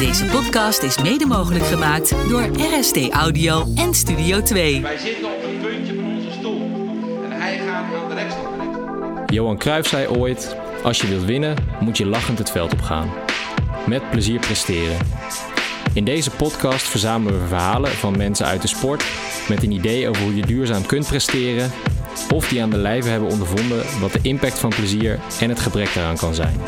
Deze podcast is mede mogelijk gemaakt door RST Audio en Studio 2. Wij zitten op het puntje van onze stoel. En hij gaat aan de rechtskant. Johan Cruijff zei ooit: Als je wilt winnen, moet je lachend het veld opgaan. Met plezier presteren. In deze podcast verzamelen we verhalen van mensen uit de sport met een idee over hoe je duurzaam kunt presteren of die aan de lijve hebben ondervonden wat de impact van plezier en het gebrek daaraan kan zijn.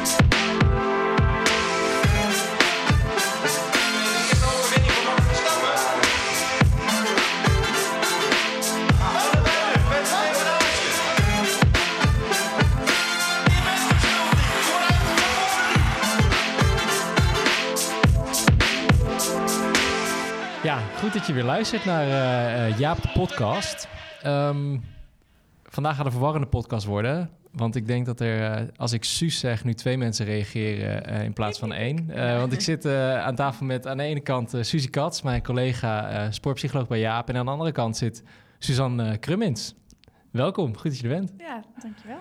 Dat je weer luistert naar eh, Jaap de podcast. Ehm, vandaag gaat een verwarrende podcast worden. Want ik denk dat er, eh, als ik Suus zeg, nu twee mensen reageren in plaats van één. Want ik zit aan tafel met aan de ene kant uh, Suzy Kats, mijn collega sportpsycholoog bij Jaap. En aan de andere kant zit Suzanne Krummins. Welkom, goed dat je er bent. Ja, dankjewel.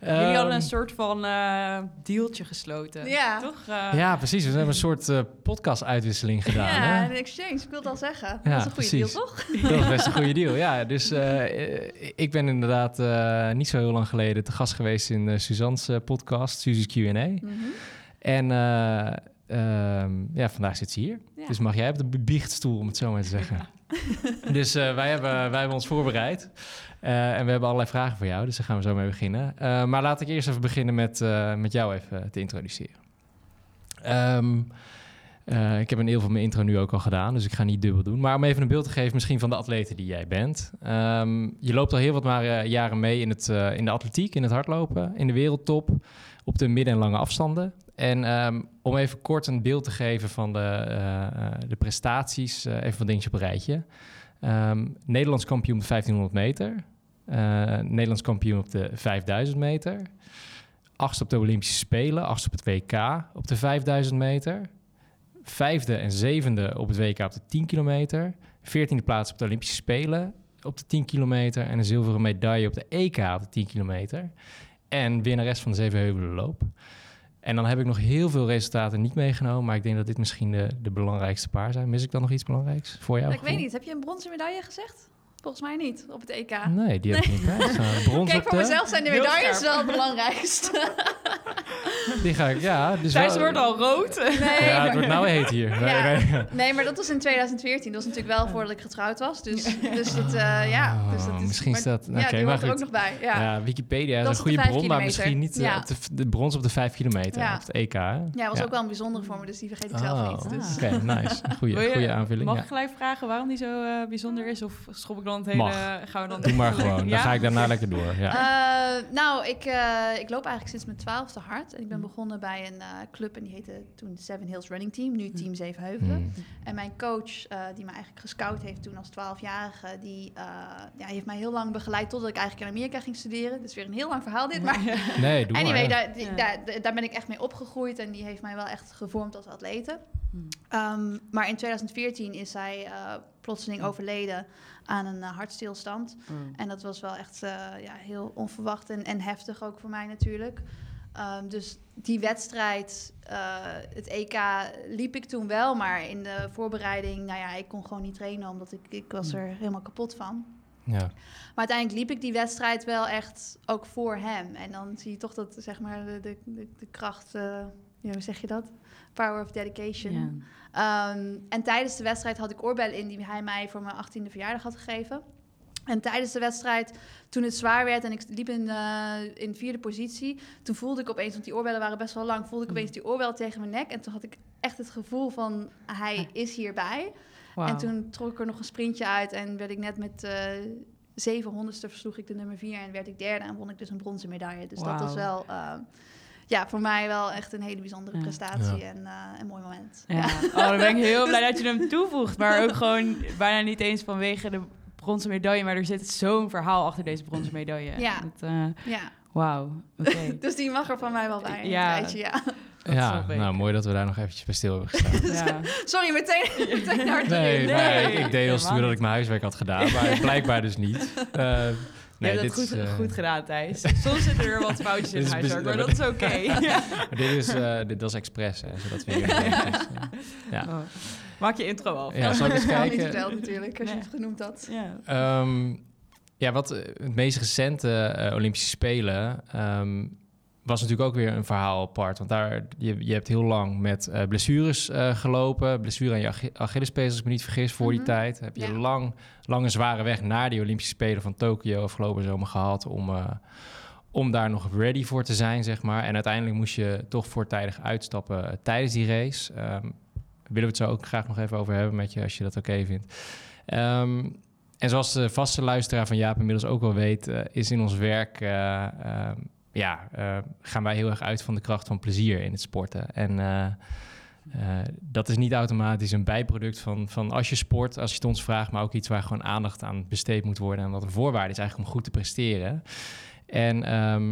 Jullie hadden een soort van eh dealtje gesloten. Ja. Toch? Eh, Ja, precies. We hebben een soort eh podcast-uitwisseling gedaan. ja, hè? een exchange, ik wil het al zeggen. Ja, dat is een goede deal, toch? Dat is best een goede deal, ja. Dus ik ben inderdaad eh, niet zo heel lang geleden te gast geweest in uh, Suzanne's podcast, Suzy's Q&A. Mhm. En eh, ehm, ja, vandaag zit ze hier. Ja. Dus mag jij op de biechtstoel, om het zo maar te zeggen. dus eh, wij, hebben, wij hebben ons voorbereid. Eh, en we hebben allerlei vragen voor jou, dus daar gaan we zo mee beginnen. Eh, maar laat ik eerst even beginnen met, eh, met jou even te introduceren. Ehm, eh, ik heb een deel van mijn intro nu ook al gedaan, dus ik ga niet dubbel doen. Maar om even een beeld te geven misschien van de atleten die jij bent. Ehm, je loopt al heel wat maar, jaren mee in, het, in de atletiek, in het hardlopen, in de wereldtop, op de midden- en lange afstanden. En ehm, om even kort een beeld te geven van de, de prestaties, even wat dingetjes op een rijtje. Ehm, Nederlands kampioen op de 1500 meter. Eh, Nederlands kampioen op de 5000 meter. Achtste op de Olympische Spelen. Achtste op het WK op de 5000 meter. Vijfde en zevende op het WK op de 10 kilometer. Veertiende plaats op de Olympische Spelen op de 10 kilometer. En een zilveren medaille op de EK op de 10 kilometer. En winnares van de Zevenheuvelenloop. En dan heb ik nog heel veel resultaten niet meegenomen. Maar ik denk dat dit misschien de, de belangrijkste paar zijn. Mis ik dan nog iets belangrijks voor jou? ik weet niet, heb je een bronzen medaille gezegd? Volgens mij niet, op het EK. Nee, die heb ik niet. Brons Kijk, op voor de... mezelf zijn de medailles wel het belangrijkste. Die ga ik, ja. Dus Thijs wel- wordt al rood. Nee, Ja, het wordt nou heet hier. Nee, Ja. nee. nee, maar dat was in 2014. Dat was natuurlijk wel voordat ik getrouwd was. Dus, dus dat, eh, ja. Dus dat Oh, is, misschien maar- staat... Ja, Oké, die maar hoort er ook nog bij. Ja. Ja. Wikipedia is Dat een is op goede bron, maar misschien niet eh, Ja. op de, de brons op de 5 kilometer. Ja. Of het EK, hè? Ja, was ook wel een bijzondere voor me, dus die vergeet ik zelf Oh, niet. Dus. Oké, nice. Goeie, je- goeie aanvulling. Mag ja. ik gelijk vragen waarom die zo eh, bijzonder is? Of schop ik dan het hele... Mag. Gaan we dan Doe maar gewoon. Dan ga ik daarna lekker door. Ja. Eh, nou, ik, eh, ik loop eigenlijk sinds mijn twaalfde hard. En ik ben begonnen bij een eh, club en die heette toen Seven Hills Running Team, nu Team Zevenheuvelen. Hmm. En mijn coach, eh, die me eigenlijk gescout heeft toen als twaalfjarige, die eh, ja, heeft mij heel lang begeleid totdat ik eigenlijk in Amerika ging studeren. Dus weer een heel lang verhaal dit, maar Nee, doe anyway, maar. daar, die- Ja. daar, daar ben ik echt mee opgegroeid en die heeft mij wel echt gevormd als atlete. Hmm. Ehm, maar in 2014 is zij eh, plotseling overleden aan een eh, hartstilstand. En dat was wel echt eh, ja, heel onverwacht en, en heftig ook voor mij natuurlijk. Ehm, dus die wedstrijd, eh, het EK, liep ik toen wel. Maar in de voorbereiding, nou ja, ik kon gewoon niet trainen... omdat ik, ik was er helemaal kapot van. Ja. Maar uiteindelijk liep ik die wedstrijd wel echt ook voor hem. En dan zie je toch dat, zeg maar, de, de, de, kracht... ja, hoe zeg je dat? Power of dedication. Ja. Ehm, en tijdens de wedstrijd had ik oorbellen in die hij mij voor mijn 18e verjaardag had gegeven. En tijdens de wedstrijd, toen het zwaar werd en ik liep in, eh, in vierde positie, toen voelde ik opeens, want die oorbellen waren best wel lang, voelde ik opeens die oorbel tegen mijn nek. En toen had ik echt het gevoel van, hij is hierbij. En toen trok ik er nog een sprintje uit en werd ik net met eh 700ste versloeg ik de nummer 4 en werd ik derde en won ik dus een bronzen medaille. Dus dat was wel, eh, ja, voor mij wel echt een hele bijzondere Ja. prestatie Ja. en eh, een mooi moment. Ja. Oh, dan ben ik heel blij dat je hem toevoegt. Maar ook gewoon bijna niet eens vanwege de bronzen medaille. Maar er zit zo'n verhaal achter deze bronzen medaille. Ja. Dat, eh, Ja, Wauw, oké. dus die mag er van mij wel bij. Een Ja. tijdje, ja. Dat ja, nou mooi dat we daar nog eventjes bij stil hebben gestaan. ja. Sorry, meteen, meteen hard Nee, nee, Nee, ik, deed als helemaal toen dat ik mijn huiswerk had gedaan, maar blijkbaar dus niet. Je hebt het dit goed, is, eh, goed gedaan, Thijs. Soms zitten er wat foutjes in huiswerk, maar dat is oké. Ja. Dit is, eh, dit, dat is expres, hè, zodat we hier... Ja. Oh. Maak je intro af. ja, zal ik eens Ik heb niet kijken? verteld natuurlijk, als je Nee. het genoemd had. Ja. Ehm, ja, wat eh, het meest recente Olympische Spelen ehm, was natuurlijk ook weer een verhaal apart. Want daar, je, je hebt heel lang met eh, blessures eh, gelopen. Blessure aan je Ach- Achillespees, als ik me niet vergis, voor die Mhm. tijd. Heb je Ja. lang, lange zware weg naar die Olympische Spelen van Tokio afgelopen zomer gehad... om, eh, om daar nog ready voor te zijn, zeg maar. En uiteindelijk moest je toch voortijdig uitstappen tijdens die race. Ehm, willen we het zo ook graag nog even over hebben met je, als je dat oké vindt. Ehm, en zoals de vaste luisteraar van Jaap inmiddels ook wel weet, is in ons werk, eh, ehm, ja, eh, gaan wij heel erg uit van de kracht van plezier in het sporten. En eh, eh, dat is niet automatisch een bijproduct van, van als je sport, als je het ons vraagt, maar ook iets waar gewoon aandacht aan besteed moet worden en wat een voorwaarde is eigenlijk om goed te presteren. En ehm,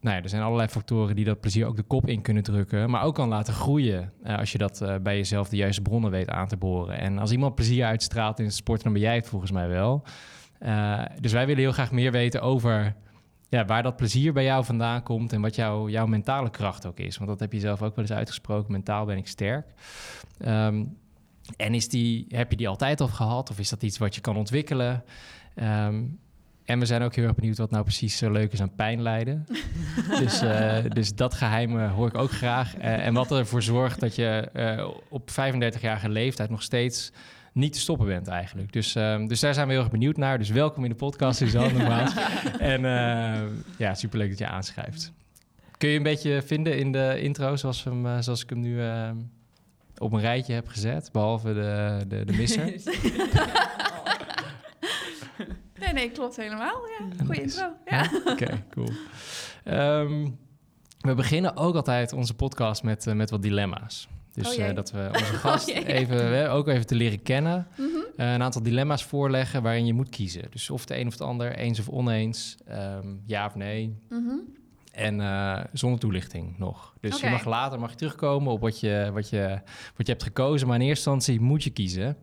nou ja, er zijn allerlei factoren die dat plezier ook de kop in kunnen drukken, maar ook kan laten groeien als je dat bij jezelf de juiste bronnen weet aan te boren. En als iemand plezier uitstraalt in het sport, dan ben jij het volgens mij wel. Dus wij willen heel graag meer weten over ja, waar dat plezier bij jou vandaan komt en wat jouw jouw mentale kracht ook is. Want dat heb je zelf ook wel eens uitgesproken. Mentaal ben ik sterk. Ehm, en is die, heb je die altijd al gehad of is dat iets wat je kan ontwikkelen? Ehm, en we zijn ook heel erg benieuwd wat nou precies zo leuk is aan pijn lijden. dus, eh, dus dat geheim eh, hoor ik ook graag. Eh, en wat ervoor zorgt dat je eh, op 35-jarige leeftijd nog steeds niet te stoppen bent eigenlijk. Dus, ehm, dus daar zijn we heel erg benieuwd naar. Dus welkom in de podcast, Suzanne, nogmaals. En eh, ja, superleuk dat je aanschrijft. Kun je een beetje vinden in de intro zoals, we hem, eh, zoals ik hem nu eh, op een rijtje heb gezet? Behalve de, de, de misser. Nee, nee, klopt helemaal. Ja, goeie Nice. intro. Ja. Oké, cool. Ehm, we beginnen ook altijd onze podcast met, met wat dilemma's. Dus Oh eh, dat we onze gast jee. even, ook even te leren kennen. Mhm. eh, een aantal dilemma's voorleggen waarin je moet kiezen. Dus of de een of het ander, eens of oneens, ehm, ja of nee. Mhm. En eh, zonder toelichting nog. Dus je mag later mag je terugkomen op wat je, wat, je, wat je hebt gekozen. Maar in eerste instantie moet je kiezen.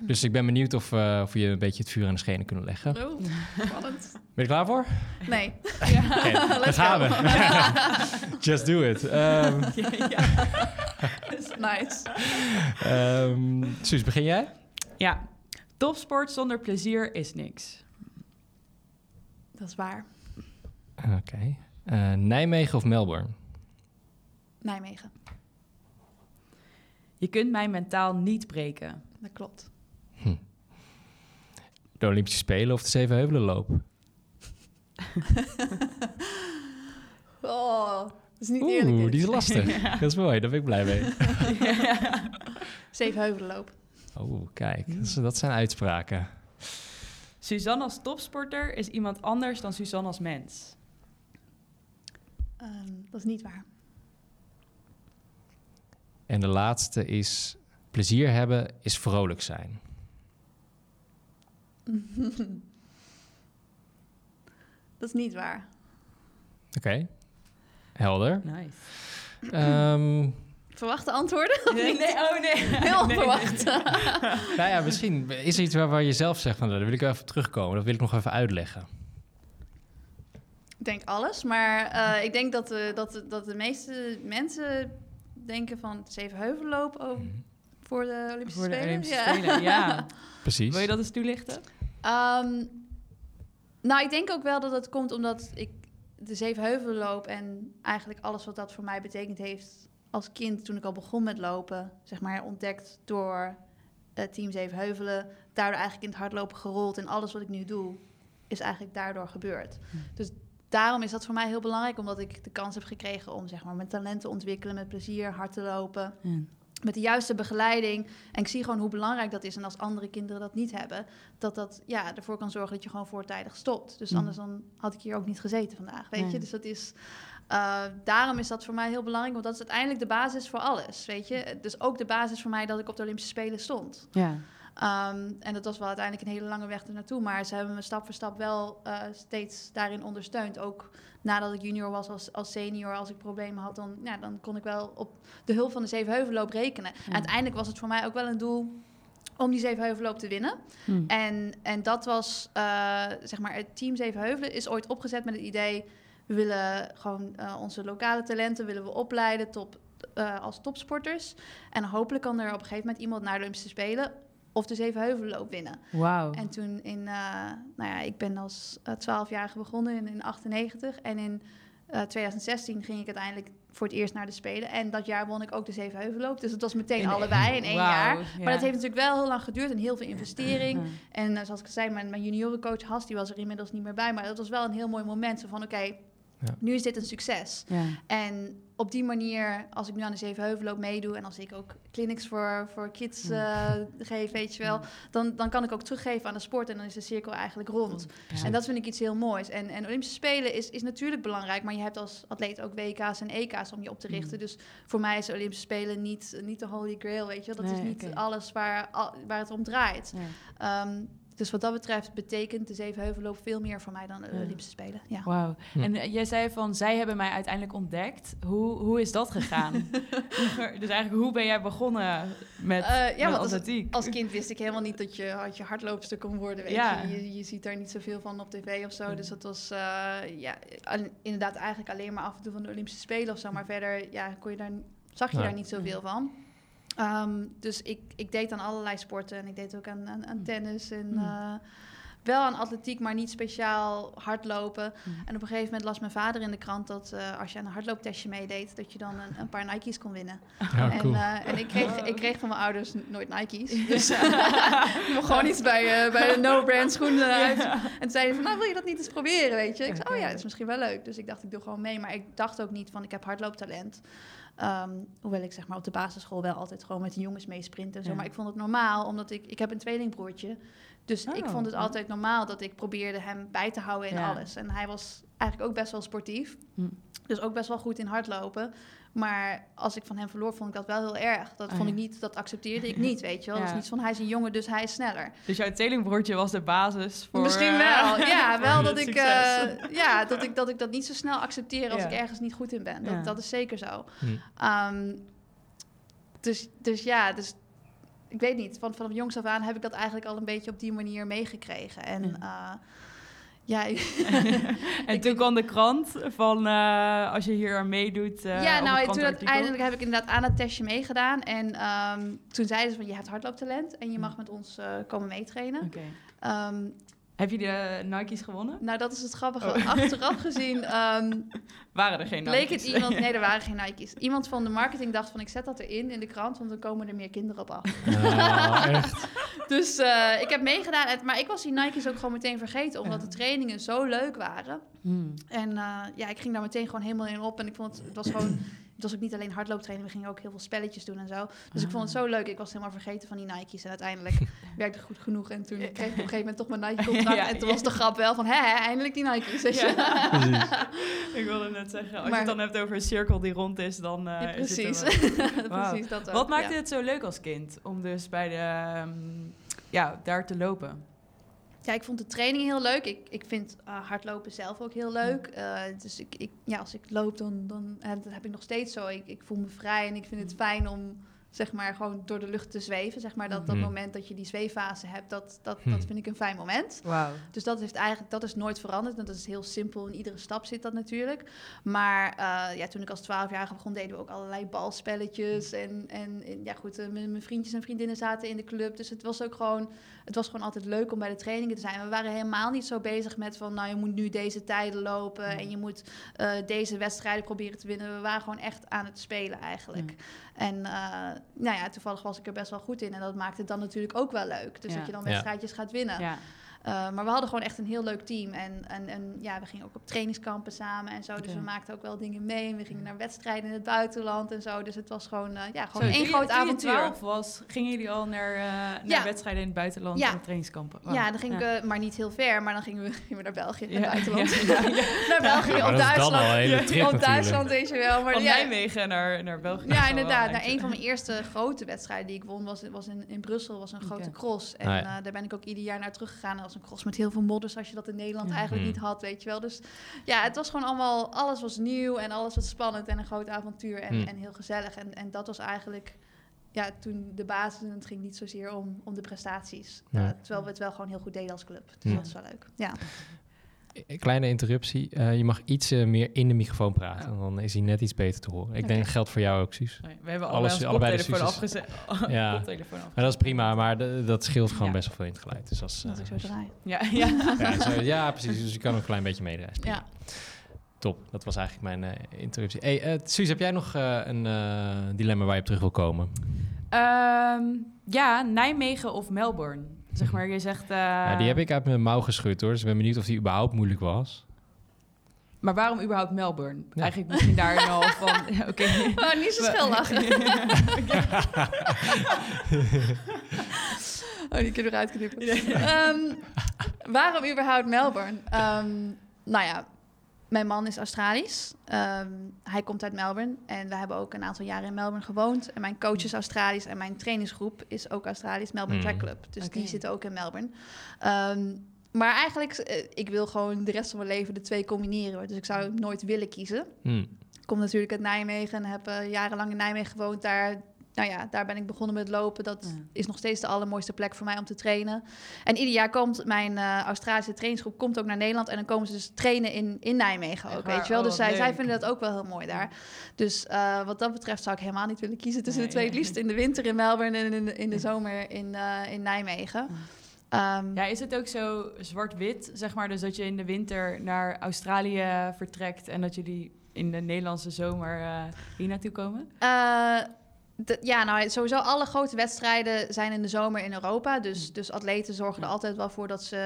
Dus ik ben benieuwd of, eh, of we je een beetje het vuur aan de schenen kunnen leggen. Oh, spannend. Ben je er klaar voor? Nee. Oké, daar gaan we. Just do it. Ehm nice. ehm, Suus, begin jij? Ja, topsport zonder plezier is niks. Dat is waar. Oké. Eh, Nijmegen of Melbourne? Nijmegen. Je kunt mij mentaal niet breken. Dat klopt. De Olympische Spelen of de Zevenheuvelenloop? Oh, dat is niet eerlijk. Oeh, die is lastig. Dat is mooi, daar ben ik blij mee. Zevenheuvelenloop. Oh, kijk, dat, is- dat zijn uitspraken. Suzanne als topsporter is iemand anders dan Suzanne als mens. Ehm, dat is niet waar. En de laatste is... Plezier hebben is vrolijk zijn. dat is niet waar. Oké, helder. Nice. Ehm, Verwachte antwoorden? Of Nee, niet? nee, oh nee. Heel Nee, onverwacht. nou ja, misschien is er iets waar, waar je zelf zegt van... "Nou, Daar wil ik wel even terugkomen. Dat wil ik nog even uitleggen. Ik denk alles, maar eh, ik denk dat de, dat, de, dat de meeste mensen denken van Zevenheuvelenloop oh, voor de Olympische Voor de Spelen. Olympische Ja. Spelen, ja. Precies. Wil je dat eens toelichten? Ehm, nou, ik denk ook wel dat het komt omdat ik de Zevenheuvelenloop en eigenlijk alles wat dat voor mij betekend heeft als kind toen ik al begon met lopen, zeg maar ontdekt door het team Zevenheuvelen, daardoor eigenlijk in het hardlopen gerold en alles wat ik nu doe is eigenlijk daardoor gebeurd. Dus daarom is dat voor mij heel belangrijk, omdat ik de kans heb gekregen om zeg maar mijn talent te ontwikkelen, met plezier hard te lopen met de juiste begeleiding. En ik zie gewoon hoe belangrijk dat is. En als andere kinderen dat niet hebben, dat dat ja, ervoor kan zorgen dat je gewoon voortijdig stopt. Dus Mm. anders dan had ik hier ook niet gezeten vandaag, weet Nee. je. Dus dat is, eh, daarom is dat voor mij heel belangrijk, want dat is uiteindelijk de basis voor alles, weet je. Dus ook de basis voor mij dat ik op de Olympische Spelen stond. Ja. Ehm, en dat was wel uiteindelijk een hele lange weg ernaartoe. Maar ze hebben me stap voor stap wel eh, steeds daarin ondersteund. Ook nadat ik junior was als, als senior, als ik problemen had, dan, ja, dan kon ik wel op de hulp van de Zevenheuvelloop rekenen. En uiteindelijk was het voor mij ook wel een doel om die Zevenheuvelloop te winnen. Hm. En, en dat was, eh, zeg maar, het team Zevenheuvelen is ooit opgezet met het idee... we willen gewoon eh, onze lokale talenten willen we opleiden tot, als topsporters. En hopelijk kan er op een gegeven moment iemand naar de Olympische Spelen... of de Zevenheuvelloop winnen. Wauw. En toen in, eh, nou ja, ik ben als eh, 12-jarige begonnen in, in 98. En in eh, 2016 ging ik uiteindelijk voor het eerst naar de Spelen. En dat jaar won ik ook de Zevenheuvelloop. Dus het was meteen In- allebei in één jaar. ja. Maar dat heeft natuurlijk wel heel lang geduurd en heel veel investering. Ja. En eh, zoals ik zei, mijn, mijn juniorencoach Has, die was er inmiddels niet meer bij. Maar dat was wel een heel mooi moment. Zo van, oké, Ja. nu is dit een succes. Ja. En op die manier, als ik nu aan de Zevenheuvelloop meedoe... en als ik ook clinics voor, voor kids eh, geef, weet je wel... Dan, dan kan ik ook teruggeven aan de sport en dan is de cirkel eigenlijk rond. Ja. En dat vind ik iets heel moois. En, en Olympische Spelen is, is natuurlijk belangrijk... maar je hebt als atleet ook WK's en EK's om je op te richten. Mm. Dus voor mij is de Olympische Spelen niet, niet de holy grail, weet je wel. Dat is niet alles waar, al- waar het om draait. Ja. Dus wat dat betreft betekent de Zevenheuvelloop veel meer voor mij dan de Ja. Olympische Spelen. Ja. Wauw. Hm. En eh, jij zei van, zij hebben mij uiteindelijk ontdekt. Hoe, hoe is dat gegaan? Dus eigenlijk, hoe ben jij begonnen met, Eh, ja, met als- atletiek? Als kind wist ik helemaal niet dat je, dat je hardloopster kon worden. Weet Ja. je. Je, je ziet daar niet zoveel van op tv of zo. Dus dat was eh, ja, al- inderdaad eigenlijk alleen maar af en toe van de Olympische Spelen of zo. Maar verder ja, kon je daar, zag je Ja. daar niet zoveel van. Ehm, dus ik, ik deed aan allerlei sporten. En ik deed ook aan, aan, aan tennis en... Mm. eh, wel aan atletiek, maar niet speciaal hardlopen. Mm. En op een gegeven moment las mijn vader in de krant dat eh, als je aan een hardlooptestje meedeed, dat je dan een, een paar Nike's kon winnen. Ja, En, cool. eh, en ik, kreeg, ik kreeg van mijn ouders nooit Nike's. Dus ik mocht gewoon iets bij, bij de no-brand schoenen uit. En zeiden ze van, nou wil je dat niet eens proberen, weet je? Ik zei, oh ja, dat is misschien wel leuk. Dus ik dacht, ik doe gewoon mee. Maar ik dacht ook niet van, ik heb hardlooptalent. Ehm, hoewel ik zeg maar op de basisschool wel altijd gewoon met de jongens meesprint en zo. Ja. Maar ik vond het normaal, omdat ik... Ik heb een tweelingbroertje. Dus ik Oh, vond het ja. altijd normaal dat ik probeerde hem bij te houden in Ja. alles. En hij was eigenlijk ook best wel sportief. Hm. Dus ook best wel goed in hardlopen. Maar als ik van hem verloor, vond ik dat wel heel erg. Dat Oh, vond ja. ik niet, dat accepteerde ik niet, weet je wel. Dat is Ja. niet van hij is een jongen, dus hij is sneller. Dus jouw tweelingbroertje was de basis voor... Misschien eh, wel. Ja, wel dat ik, eh, ja, dat ik, dat ik dat niet zo snel accepteer als Ja. ik ergens niet goed in ben. Dat, Ja. dat is zeker zo. Hm. Ehm, dus, dus ja, dus ik weet niet. Van, vanaf jongs af aan heb ik dat eigenlijk al een beetje op die manier meegekregen. En Ja. ja, ja en toen kwam de krant van eh, als je hier aan meedoet. eh, ja, nou, toen uiteindelijk heb ik inderdaad aan het testje meegedaan. En ehm, toen zeiden ze van, je hebt hardlooptalent en je mag met ons eh, komen meetrainen. Ehm, Heb je de Nike's gewonnen? nou, dat is het grappige. Oh. Achteraf gezien ehm, Waren er geen bleek Nike's? het iemand... Nee, er waren geen Nike's. Iemand van de marketing dacht van, ik zet dat erin in de krant, want dan komen er meer kinderen op af. Nou, echt. Dus eh, ik heb meegedaan. Maar ik was die Nike's ook gewoon meteen vergeten, omdat de trainingen zo leuk waren. Hmm. En eh, ja, ik ging daar meteen gewoon helemaal in op. En ik vond het, het was gewoon, het was ook niet alleen hardlooptraining, we gingen ook heel veel spelletjes doen en zo. Dus ik vond het zo leuk. Ik was helemaal vergeten van die Nike's. En uiteindelijk werkte het goed genoeg. En toen kreeg ik op een gegeven moment toch mijn Nike-contract. Ja, en toen was de grap wel van, hè, hè, eindelijk die Nike's. Ja. Precies. Ik wilde net zeggen, als je het dan hebt over een cirkel die rond is, dan eh, Ja, is het precies. precies dat ook, Wat maakte ja. het zo leuk als kind om dus bij de, ehm, ja, daar te lopen? Ja, ik vond de training heel leuk. Ik, ik vind eh, hardlopen zelf ook heel leuk. Eh, dus ik, ik, ja, als ik loop, dan, dan en dat heb ik nog steeds zo. Ik, ik voel me vrij en ik vind het fijn om zeg maar gewoon door de lucht te zweven. Zeg maar dat, dat Mhm. moment dat je die zweeffase hebt, dat, dat, Hmm. dat vind ik een fijn moment. Wauw. Dus dat heeft eigenlijk dat is nooit veranderd. En dat is heel simpel. In iedere stap zit dat natuurlijk. Maar eh, ja, toen ik als 12-jarige begon, deden we ook allerlei balspelletjes. En, en, en ja, goed, eh, mijn vriendjes en vriendinnen zaten in de club. Dus het was ook gewoon, het was gewoon altijd leuk om bij de trainingen te zijn. We waren helemaal niet zo bezig met van, nou, je moet nu deze tijden lopen en je moet eh, deze wedstrijden proberen te winnen. We waren gewoon echt aan het spelen eigenlijk. En eh, nou ja, toevallig was ik er best wel goed in. En dat maakte het dan natuurlijk ook wel leuk. Dus Ja. dat je dan wedstrijdjes gaat winnen. Uh, maar we hadden gewoon echt een heel leuk team. En, en, en ja, we gingen ook op trainingskampen samen en zo. Dus we maakten ook wel dingen mee. En we gingen naar wedstrijden in het buitenland en zo. Dus het was gewoon, uh, ja, Zo, gewoon één groot toen je avontuur. 12 was, gingen jullie al naar, eh, naar Ja. wedstrijden in het buitenland Ja. en trainingskampen? Ja, dan gingen Ja. we, maar niet heel ver, maar dan gingen we, gingen we naar België, Ja. naar het buitenland. Ja, ja, ja. naar België, op Duitsland. een hele trip op. Duitsland, weet je wel. Maar Van ja, Nijmegen naar, naar België. Ja, inderdaad. een Nou, een van mijn eerste grote wedstrijden die ik won was, was in, in Brussel. was een grote cross. En Ah, eh, daar ben ik ook ieder jaar naar teruggegaan. Was een cross met heel veel modders, als je dat in Nederland Ja. eigenlijk Hmm. niet had, weet je wel. Dus ja, het was gewoon allemaal, alles was nieuw en alles was spannend en een groot avontuur en, Hmm. en heel gezellig. En, en dat was eigenlijk ja, toen de basis, en het ging niet zozeer om, om de prestaties. Ja. Terwijl we het wel gewoon heel goed deden als club. Dus Ja. dat is wel leuk. Ja. Een kleine interruptie. Eh, je mag iets meer in de microfoon praten. Oh. Dan is hij net iets beter te horen. Ik denk dat geldt voor jou ook, Suus. Nee, we hebben Alles- allebei, de koptelefoon Suze's. afgezet. Ja. koptelefoon afgezet. Maar dat is prima, maar de- dat scheelt gewoon Ja. best wel veel in het geluid. Dus als, Dat ik zo eh, draai. Ja, ja. ja, zo- ja, precies. Dus je kan ook een klein beetje meedraaien. Ja. Top, dat was eigenlijk mijn eh, interruptie. Hey, eh, Suus, heb jij nog eh, een eh, dilemma waar je op terug wil komen? Ehm, ja, Nijmegen of Melbourne. Zeg maar, je zegt... eh, ja, die heb ik uit mijn mouw geschud hoor, dus ik ben benieuwd of die überhaupt moeilijk was. Maar waarom überhaupt Melbourne? Ja. Eigenlijk misschien daar al van... ja, Oké. Oh, niet zo schil lachen. oh, die kunnen we eruit knippen. Ehm, waarom überhaupt Melbourne? Ehm, nou ja, mijn man is Australisch. Ehm, hij komt uit Melbourne. En we hebben ook een aantal jaren in Melbourne gewoond. En mijn coach is Australisch. En mijn trainingsgroep is ook Australisch. Melbourne Mhm. Track Club. Dus die zitten ook in Melbourne. Ehm, maar eigenlijk, eh, ik wil gewoon de rest van mijn leven de twee combineren. Dus ik zou nooit willen kiezen. Hm. Ik kom natuurlijk uit Nijmegen en heb eh, jarenlang in Nijmegen gewoond. Daar, nou ja, daar ben ik begonnen met lopen. Dat Ja. is nog steeds de allermooiste plek voor mij om te trainen. En ieder jaar komt mijn eh, Australische trainingsgroep komt ook naar Nederland. En dan komen ze dus trainen in, in Nijmegen ook, weet je wel. Oh, dus zij, wat zij leuk. vinden dat ook wel heel mooi daar. Dus eh, wat dat betreft zou ik helemaal niet willen kiezen tussen Nee, de twee. Het liefst in de winter in Melbourne en in de, in de zomer in, eh, in Nijmegen. Ehm, Ja, is het ook zo zwart-wit, zeg maar? Dus dat je in de winter naar Australië vertrekt... en dat jullie in de Nederlandse zomer hier naartoe komen? De- ja, nou sowieso alle grote wedstrijden zijn in de zomer in Europa. Dus, dus atleten zorgen er altijd wel voor dat ze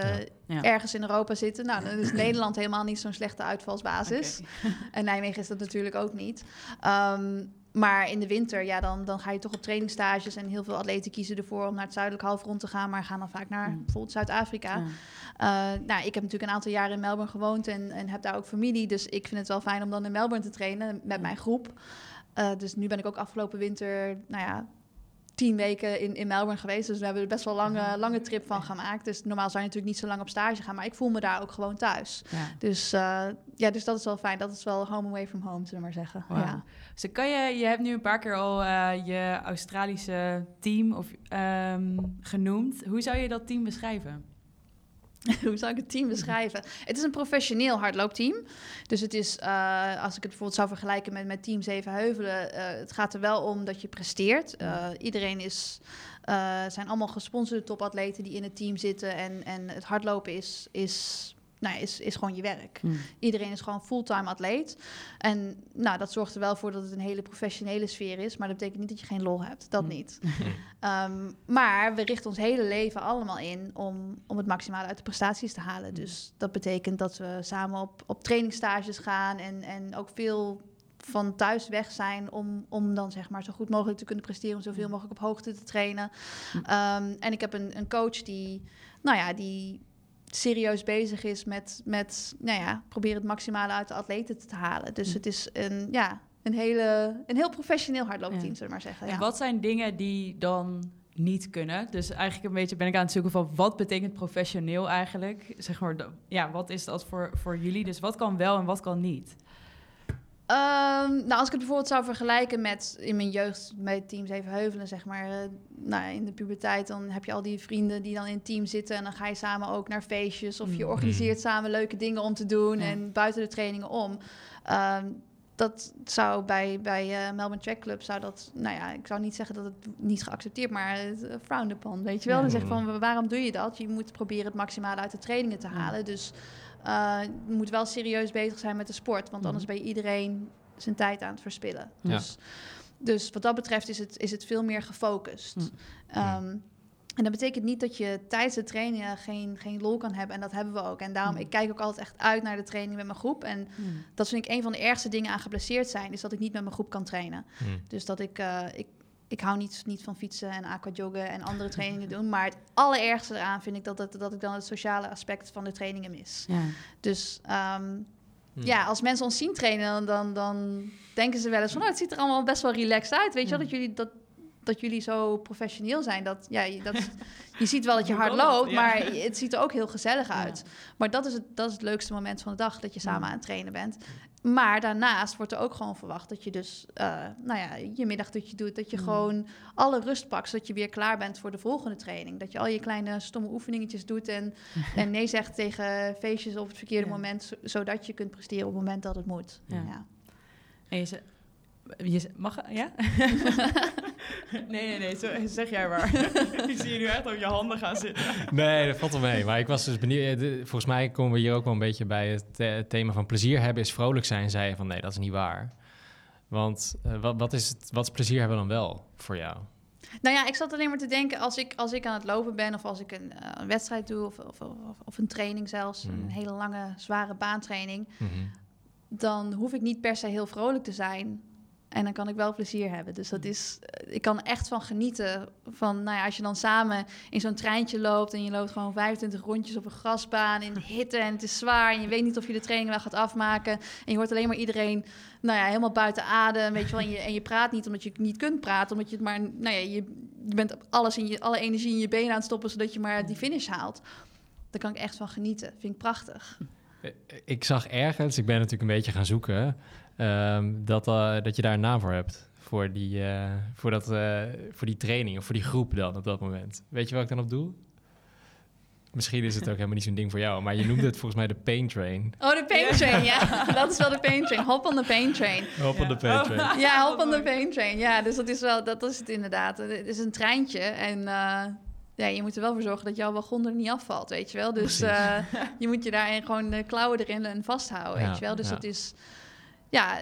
Ja. Ja. ergens in Europa zitten. Nou, dan is Nederland helemaal niet zo'n slechte uitvalsbasis. En Nijmegen is dat natuurlijk ook niet. Ehm, maar in de winter, ja, dan, dan ga je toch op trainingsstages. En heel veel atleten kiezen ervoor om naar het zuidelijk halfrond te gaan. Maar gaan dan vaak naar Mm. bijvoorbeeld Zuid-Afrika. Ja. Eh, nou, ik heb natuurlijk een aantal jaren in Melbourne gewoond en, en heb daar ook familie. Dus ik vind het wel fijn om dan in Melbourne te trainen met Ja. mijn groep. Eh, dus nu ben ik ook afgelopen winter, nou ja, tien weken in, in Melbourne geweest. Dus we hebben er best wel lange, lange trip van gemaakt. Dus normaal zou je natuurlijk niet zo lang op stage gaan. Maar ik voel me daar ook gewoon thuis. Ja. Dus eh, ja, dus dat is wel fijn. Dat is wel home away from home, zullen we maar zeggen. Ja. Dus kan je, je hebt nu een paar keer al eh, je Australische team of, ehm, genoemd. Hoe zou je dat team beschrijven? Hoe zou ik het team beschrijven? Het is een professioneel hardloopteam. Dus het is, eh, als ik het bijvoorbeeld zou vergelijken met, met Team Zevenheuvelen... eh het gaat er wel om dat je presteert. Eh, iedereen is, zijn allemaal gesponsorde topatleten die in het team zitten. En, en het hardlopen is, is, nou, is, is gewoon je werk. Iedereen is gewoon fulltime atleet. En nou, dat zorgt er wel voor dat het een hele professionele sfeer is. Maar dat betekent niet dat je geen lol hebt. Dat Mm. niet. Ehm, maar we richten ons hele leven allemaal in om, om het maximale uit de prestaties te halen. Dus dat betekent dat we samen op, op trainingstages gaan en, en ook veel van thuis weg zijn om, om dan zeg maar zo goed mogelijk te kunnen presteren, om zoveel mogelijk op hoogte te trainen. Ehm, en ik heb een, een coach die, nou ja, die serieus bezig is met, met nou ja, proberen het maximale uit de atleten te halen. Dus het is een, ja, een, hele, een heel professioneel hardloopteam, Ja. zullen we maar zeggen. En wat zijn dingen die dan niet kunnen? Dus eigenlijk een beetje ben ik aan het zoeken van wat betekent professioneel eigenlijk? Zeg maar, ja, wat is dat voor, voor jullie? Dus wat kan wel en wat kan niet? Ehm, nou, als ik het bijvoorbeeld zou vergelijken met in mijn jeugd met Team Zevenheuvelen, zeg maar. eh, nou, in de puberteit, dan heb je al die vrienden die dan in het team zitten. En dan ga je samen ook naar feestjes. Of je Mm. organiseert samen leuke dingen om te doen. En buiten de trainingen om. Ehm, dat zou bij, bij eh, Melbourne Track Club, zou dat, nou ja, ik zou niet zeggen dat het niet geaccepteerd, maar het uh, frowned upon, weet je wel. Dan zeg je van, waarom doe je dat? Je moet proberen het maximale uit de trainingen te halen. Dus eh, je moet wel serieus bezig zijn met de sport, want Mhm. anders ben je iedereen zijn tijd aan het verspillen. Ja. Dus, dus wat dat betreft is het, is het veel meer gefocust. Mm. Ehm, en dat betekent niet dat je tijdens de trainingen geen, geen lol kan hebben. En dat hebben we ook. En daarom, Mm. ik kijk ook altijd echt uit naar de training met mijn groep. En dat vind ik een van de ergste dingen aan geblesseerd zijn, is dat ik niet met mijn groep kan trainen. Dus dat ik, eh, ik, ik hou niet, niet van fietsen en aquajoggen en andere trainingen doen. Maar het allerergste eraan vind ik dat, dat, dat ik dan het sociale aspect van de trainingen mis. Ja. Dus ehm, Hm. ja, als mensen ons zien trainen, dan, dan, dan denken ze wel eens van... Oh, het ziet er allemaal best wel relaxed uit. Weet je wel, dat jullie dat, dat jullie zo professioneel zijn. Dat, ja, je, dat, je ziet wel dat je hard loopt, maar het ziet er ook heel gezellig Ja. uit. Maar dat is, het, dat is het leukste moment van de dag, dat je samen aan het trainen bent. Maar daarnaast wordt er ook gewoon verwacht dat je dus, eh, nou ja, je middagdutje doet. Dat je Mm. gewoon alle rust pakt, zodat je weer klaar bent voor de volgende training. Dat je al je kleine stomme oefeningetjes doet en, en nee zegt tegen feestjes op het verkeerde Ja. moment, zo- zodat je kunt presteren op het moment dat het moet. Ja. Ja. En je je mag ja? nee, nee, nee, zo, zeg jij maar. ik zie je nu echt op je handen gaan zitten. Nee, dat valt wel mee. Maar ik was dus benieuwd. eh, Volgens mij komen we hier ook wel een beetje bij het eh, thema van plezier hebben is vrolijk zijn. Zei je van nee, dat is niet waar. Want eh, wat, wat, is het, wat is plezier hebben dan wel voor jou? Nou ja, ik zat alleen maar te denken, als ik, als ik aan het lopen ben of als ik een, een wedstrijd doe of, of, of, of een training zelfs, Mhm. een hele lange, zware baantraining, Mhm. dan hoef ik niet per se heel vrolijk te zijn. En dan kan ik wel plezier hebben. Dus dat is, eh, ik kan echt van genieten. Van, nou ja, als je dan samen in zo'n treintje loopt en je loopt gewoon 25 rondjes op een grasbaan in de hitte en het is zwaar en je weet niet of je de training wel gaat afmaken. En je hoort alleen maar iedereen, nou ja, helemaal buiten adem, weet je wel. En je, en je praat niet omdat je niet kunt praten, omdat je het maar, nou ja, je, je bent alles in je, alle energie in je benen aan het stoppen zodat je maar die finish haalt. Daar kan ik echt van genieten. Vind ik prachtig. Ik zag ergens, ik ben natuurlijk een beetje gaan zoeken, ehm, dat, eh, dat je daar een naam voor hebt. Voor die, eh, voor, dat, eh, voor die training of voor die groep dan op dat moment. Weet je waar ik dan op doe? Misschien is het ook helemaal niet zo'n ding voor jou, maar je noemde het volgens mij de pain train. Oh, de pain train, ja. Dat is wel de pain train. Hop on the pain train. Hop on Ja. the pain train. Oh. Ja, Wat hop on the pain train. Ja, dus dat is wel, dat is het inderdaad. Het is een treintje en eh, ja, je moet er wel voor zorgen dat jouw wagon er niet afvalt, weet je wel. Dus eh, je moet je daarin gewoon de klauwen erin en vasthouden, Ja, weet je wel. Dus ja. dat is, ja,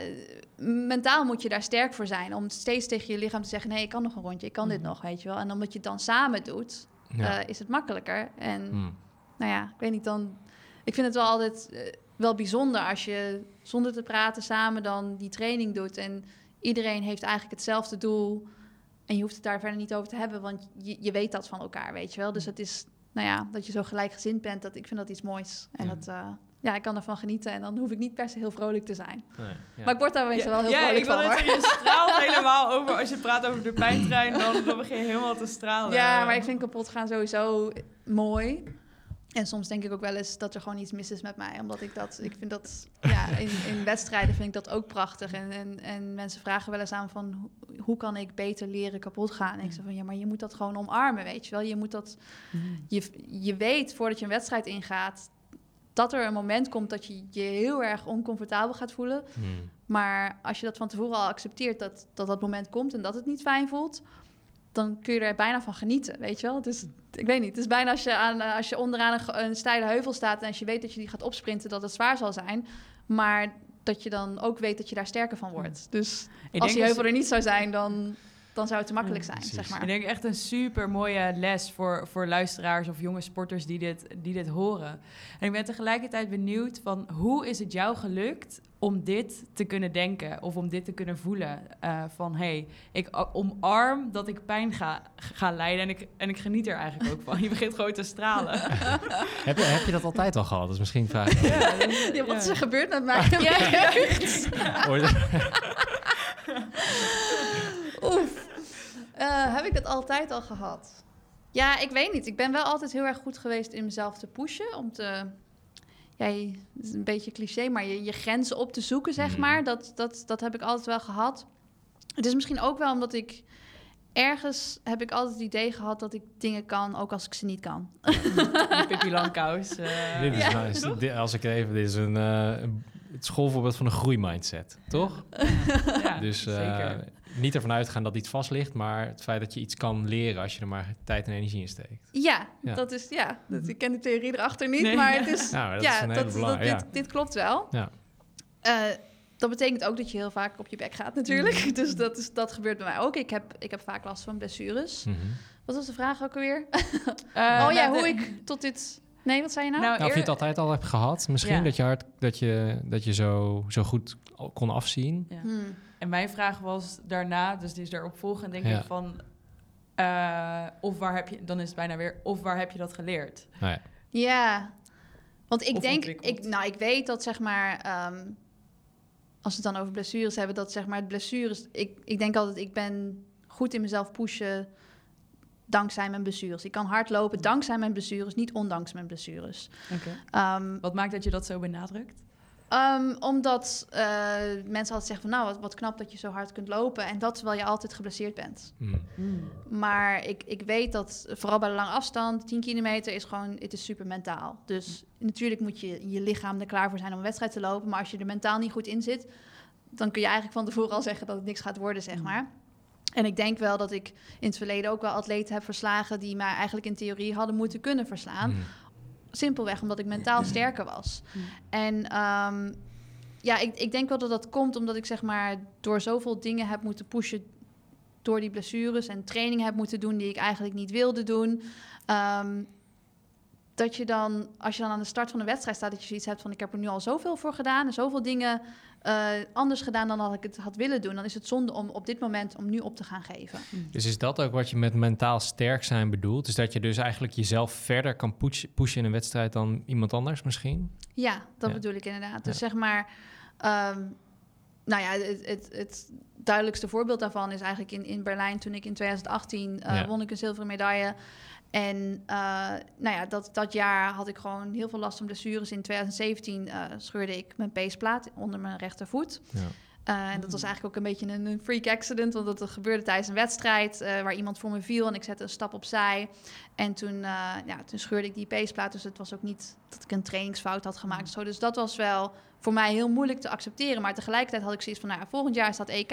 mentaal moet je daar sterk voor zijn om steeds tegen je lichaam te zeggen, nee, ik kan nog een rondje, ik kan dit Mhm. nog, weet je wel. En omdat je het dan samen doet, Ja. eh, is het makkelijker. En Hmm. nou ja, ik weet niet dan. Ik vind het wel altijd eh, wel bijzonder als je zonder te praten samen dan die training doet. En iedereen heeft eigenlijk hetzelfde doel. En je hoeft het daar verder niet over te hebben, want je, je weet dat van elkaar, weet je wel. Dus het is, nou ja, dat je zo gelijkgezind bent, dat, ik vind dat iets moois. En Ja. dat, eh, ja, ik kan ervan genieten en dan hoef ik niet per se heel vrolijk te zijn. Nee, ja. Maar ik word daar meestal wel heel ja, vrolijk ik wil van, hoor. zeggen, je straalt helemaal over. Als je praat over de pijntrein, dan, dan begin je helemaal te stralen. Ja, maar ik vind kapot gaan sowieso mooi. En soms denk ik ook wel eens dat er gewoon iets mis is met mij. Omdat ik dat, ik vind dat, ja, in, in wedstrijden vind ik dat ook prachtig. En, en, en mensen vragen wel eens aan van, hoe, hoe kan ik beter leren kapot gaan? En ik zeg van, ja, maar je moet dat gewoon omarmen, weet je wel. Je moet dat, je, je weet voordat je een wedstrijd ingaat, dat er een moment komt dat je je heel erg oncomfortabel gaat voelen. Hmm. Maar als je dat van tevoren al accepteert dat, dat dat moment komt en dat het niet fijn voelt, dan kun je er bijna van genieten, weet je wel? Dus ik weet niet, het is bijna als je, aan, eh, als je onderaan een, steile heuvel staat en als je weet dat je die gaat opsprinten, dat het zwaar zal zijn, maar dat je dan ook weet dat je daar sterker van wordt. Dus Ik als die heuvel er niet zou zijn, dan, dan zou het te makkelijk zijn, zeg maar. Ik denk echt een super mooie les voor, voor luisteraars of jonge sporters die dit, die dit horen. En ik ben tegelijkertijd benieuwd van hoe is het jou gelukt om dit te kunnen denken of om dit te kunnen voelen? Eh, van hé, hey, ik omarm dat ik pijn ga, ga lijden en ik, en ik geniet er eigenlijk ook van. Je begint gewoon te stralen. heb, je, heb je dat altijd al gehad? Dat is misschien een vraag. ja, Ja, wat is er gebeurd met mij? Oef. Eh, heb ik dat altijd al gehad? Ja, ik weet niet. Ik ben wel altijd heel erg goed geweest in mezelf te pushen. Om te... Ja, je- het is een beetje cliché, maar je, je grenzen op te zoeken, zeg Mhm. maar. Dat, dat, dat heb ik altijd wel gehad. Het is misschien ook wel omdat ik... Ergens heb ik altijd het idee gehad dat ik dingen kan, ook als ik ze niet kan. Pippi Langkous. eh, dit is, Ja, dit- als ik even, dit is een, eh, een- het schoolvoorbeeld van een groeimindset, toch? ja, dus eh, zeker. Niet ervan uitgaan dat iets vast ligt, maar het feit dat je iets kan leren als je er maar tijd en energie in steekt. Ja, Ja. dat is... Ja, dat, ik ken de theorie erachter niet, Nee. maar het is... Nou, dat ja, is een hele dat, ja. dit, dit klopt wel. Ja. Eh, dat betekent ook dat je heel vaak op je bek gaat natuurlijk. Dus dat, is, dat gebeurt bij mij ook. Ik heb, ik heb vaak last van blessures. Mhm. Wat was de vraag ook alweer? Eh, oh ja, nou, hoe de- ik tot dit... Nee, wat zei je nou? Nou, Nou, of je het altijd al hebt gehad, misschien Ja. dat je hard, dat je, dat je zo, zo goed kon afzien. Ja. Hmm. En mijn vraag was daarna, dus die is daarop volgend, denk Ja. ik van... eh, of waar heb je, dan is het bijna weer, of waar heb je dat geleerd? Nou ja. Ja, want ik Of denk... Ik, nou, ik weet dat zeg maar... ehm, als we het dan over blessures hebben, dat zeg maar het blessures... Ik, ik denk altijd, ik ben goed in mezelf pushen dankzij mijn blessures. Ik kan hardlopen dankzij mijn blessures, niet ondanks mijn blessures. Oké. Ehm, Wat maakt dat je dat zo benadrukt? Ehm, omdat eh, mensen altijd zeggen van nou, wat, wat knap dat je zo hard kunt lopen. En dat terwijl je altijd geblesseerd bent. Hmm. Maar ik, ik weet dat vooral bij de lange afstand, 10 kilometer is gewoon, het is super mentaal. Dus natuurlijk moet je je lichaam er klaar voor zijn om een wedstrijd te lopen. Maar als je er mentaal niet goed in zit, dan kun je eigenlijk van tevoren al zeggen dat het niks gaat worden, zeg maar. En ik denk wel dat ik in het verleden ook wel atleten heb verslagen die mij eigenlijk in theorie hadden moeten kunnen verslaan. Simpelweg omdat ik mentaal sterker was. Mm. En ehm, ja, ik, ik denk wel dat dat komt omdat ik zeg maar door zoveel dingen heb moeten pushen door die blessures en training heb moeten doen die ik eigenlijk niet wilde doen. Ehm, dat je dan, als je dan aan de start van een wedstrijd staat, dat je zoiets hebt van ik heb er nu al zoveel voor gedaan en zoveel dingen eh, anders gedaan dan dat ik het had willen doen. Dan is het zonde om op dit moment om nu op te gaan geven. Dus is dat ook wat je met mentaal sterk zijn bedoelt? Dus dat je dus eigenlijk jezelf verder kan push- pushen in een wedstrijd dan iemand anders misschien? Ja, dat Ja. bedoel ik inderdaad. Dus Ja. zeg maar, ehm, nou ja, het, het, het duidelijkste voorbeeld daarvan is eigenlijk in, in Berlijn toen ik in 2018 eh, Ja. won ik een zilveren medaille. En eh, nou ja, dat, dat jaar had ik gewoon heel veel last van blessures. In 2017 eh, scheurde ik mijn peesplaat onder mijn rechtervoet. Ja. Eh, en dat was eigenlijk ook een beetje een, een freak accident, want dat gebeurde tijdens een wedstrijd eh, waar iemand voor me viel en ik zette een stap opzij. En toen, eh, ja, toen scheurde ik die peesplaat, dus het was ook niet dat ik een trainingsfout had gemaakt. of Zo. Dus dat was wel voor mij heel moeilijk te accepteren. Maar tegelijkertijd had ik zoiets van, nou ja, volgend jaar staat EK.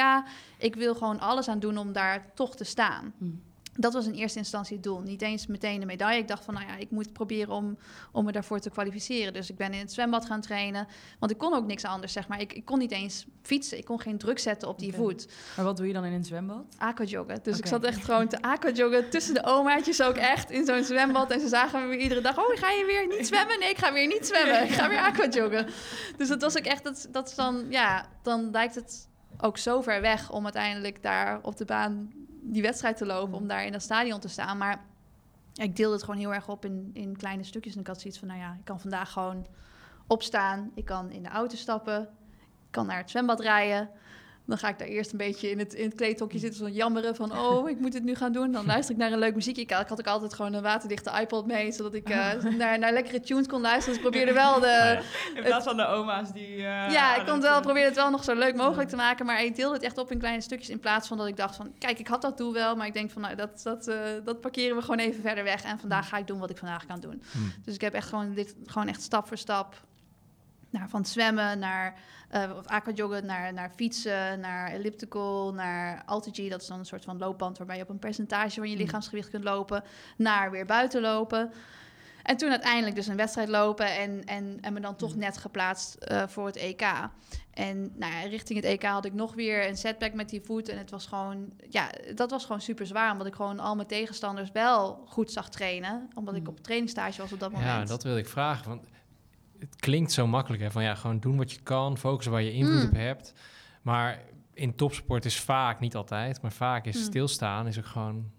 Ik wil gewoon alles aan doen om daar toch te staan. Hmm. Dat was in eerste instantie het doel. Niet eens meteen de medaille. Ik dacht van, nou ja, ik moet proberen om, om me daarvoor te kwalificeren. Dus ik ben in het zwembad gaan trainen. Want ik kon ook niks anders, zeg maar. Ik, ik kon niet eens fietsen. Ik kon geen druk zetten op die voet. Maar wat doe je dan in een zwembad? Aquajoggen. Dus ik zat echt gewoon te aquajoggen tussen de omaatjes ook echt in zo'n zwembad. En ze zagen me iedere dag, oh, ga je weer niet zwemmen? Nee, ik ga weer niet zwemmen. Ik ga weer aquajoggen. Dus dat was ook echt, dat, dat is dan, ja, dan lijkt het ook zo ver weg om uiteindelijk daar op de baan die wedstrijd te lopen, om daar in dat stadion te staan. Maar ik deelde het gewoon heel erg op in, in kleine stukjes. En ik had zoiets van, nou ja, ik kan vandaag gewoon opstaan. Ik kan in de auto stappen. Ik kan naar het zwembad rijden. Dan ga ik daar eerst een beetje in het, in het kleedhokje zitten, zo jammeren van, oh, ik moet het nu gaan doen. Dan luister ik naar een leuk muziekje. Ik, ik had ook altijd gewoon een waterdichte iPod mee, zodat ik eh, naar, naar lekkere tunes kon luisteren. Dus ik probeerde wel de... In plaats van de oma's die... ja, ik kon het wel, probeerde het wel nog zo leuk mogelijk te maken. Maar ik deelde het echt op in kleine stukjes. In plaats van dat ik dacht van, kijk, ik had dat doel wel. Maar ik denk van, nou, dat, dat, eh, dat parkeren we gewoon even verder weg. En vandaag ga ik doen wat ik vandaag kan doen. Hmm. Dus ik heb echt gewoon dit, gewoon echt stap voor stap. Van zwemmen, naar eh of aquajoggen, naar, naar fietsen, naar elliptical, naar AltiG. Dat is dan een soort van loopband waarbij je op een percentage van je Mm. lichaamsgewicht kunt lopen. Naar weer buiten lopen. En toen uiteindelijk dus een wedstrijd lopen en, en, en me dan toch net geplaatst eh, voor het EK. En nou ja, richting het EK had ik nog weer een setback met die voet. En het was gewoon, ja, dat was gewoon super zwaar. Omdat ik gewoon al mijn tegenstanders wel goed zag trainen. Omdat ik Mm. op trainingstage was op dat moment. Ja, dat wil ik vragen. Want het klinkt zo makkelijk, hè? Van ja, gewoon doen wat je kan, focussen waar je invloed Mm. op hebt. Maar in topsport is vaak, niet altijd, maar vaak is Mm. stilstaan, is ook gewoon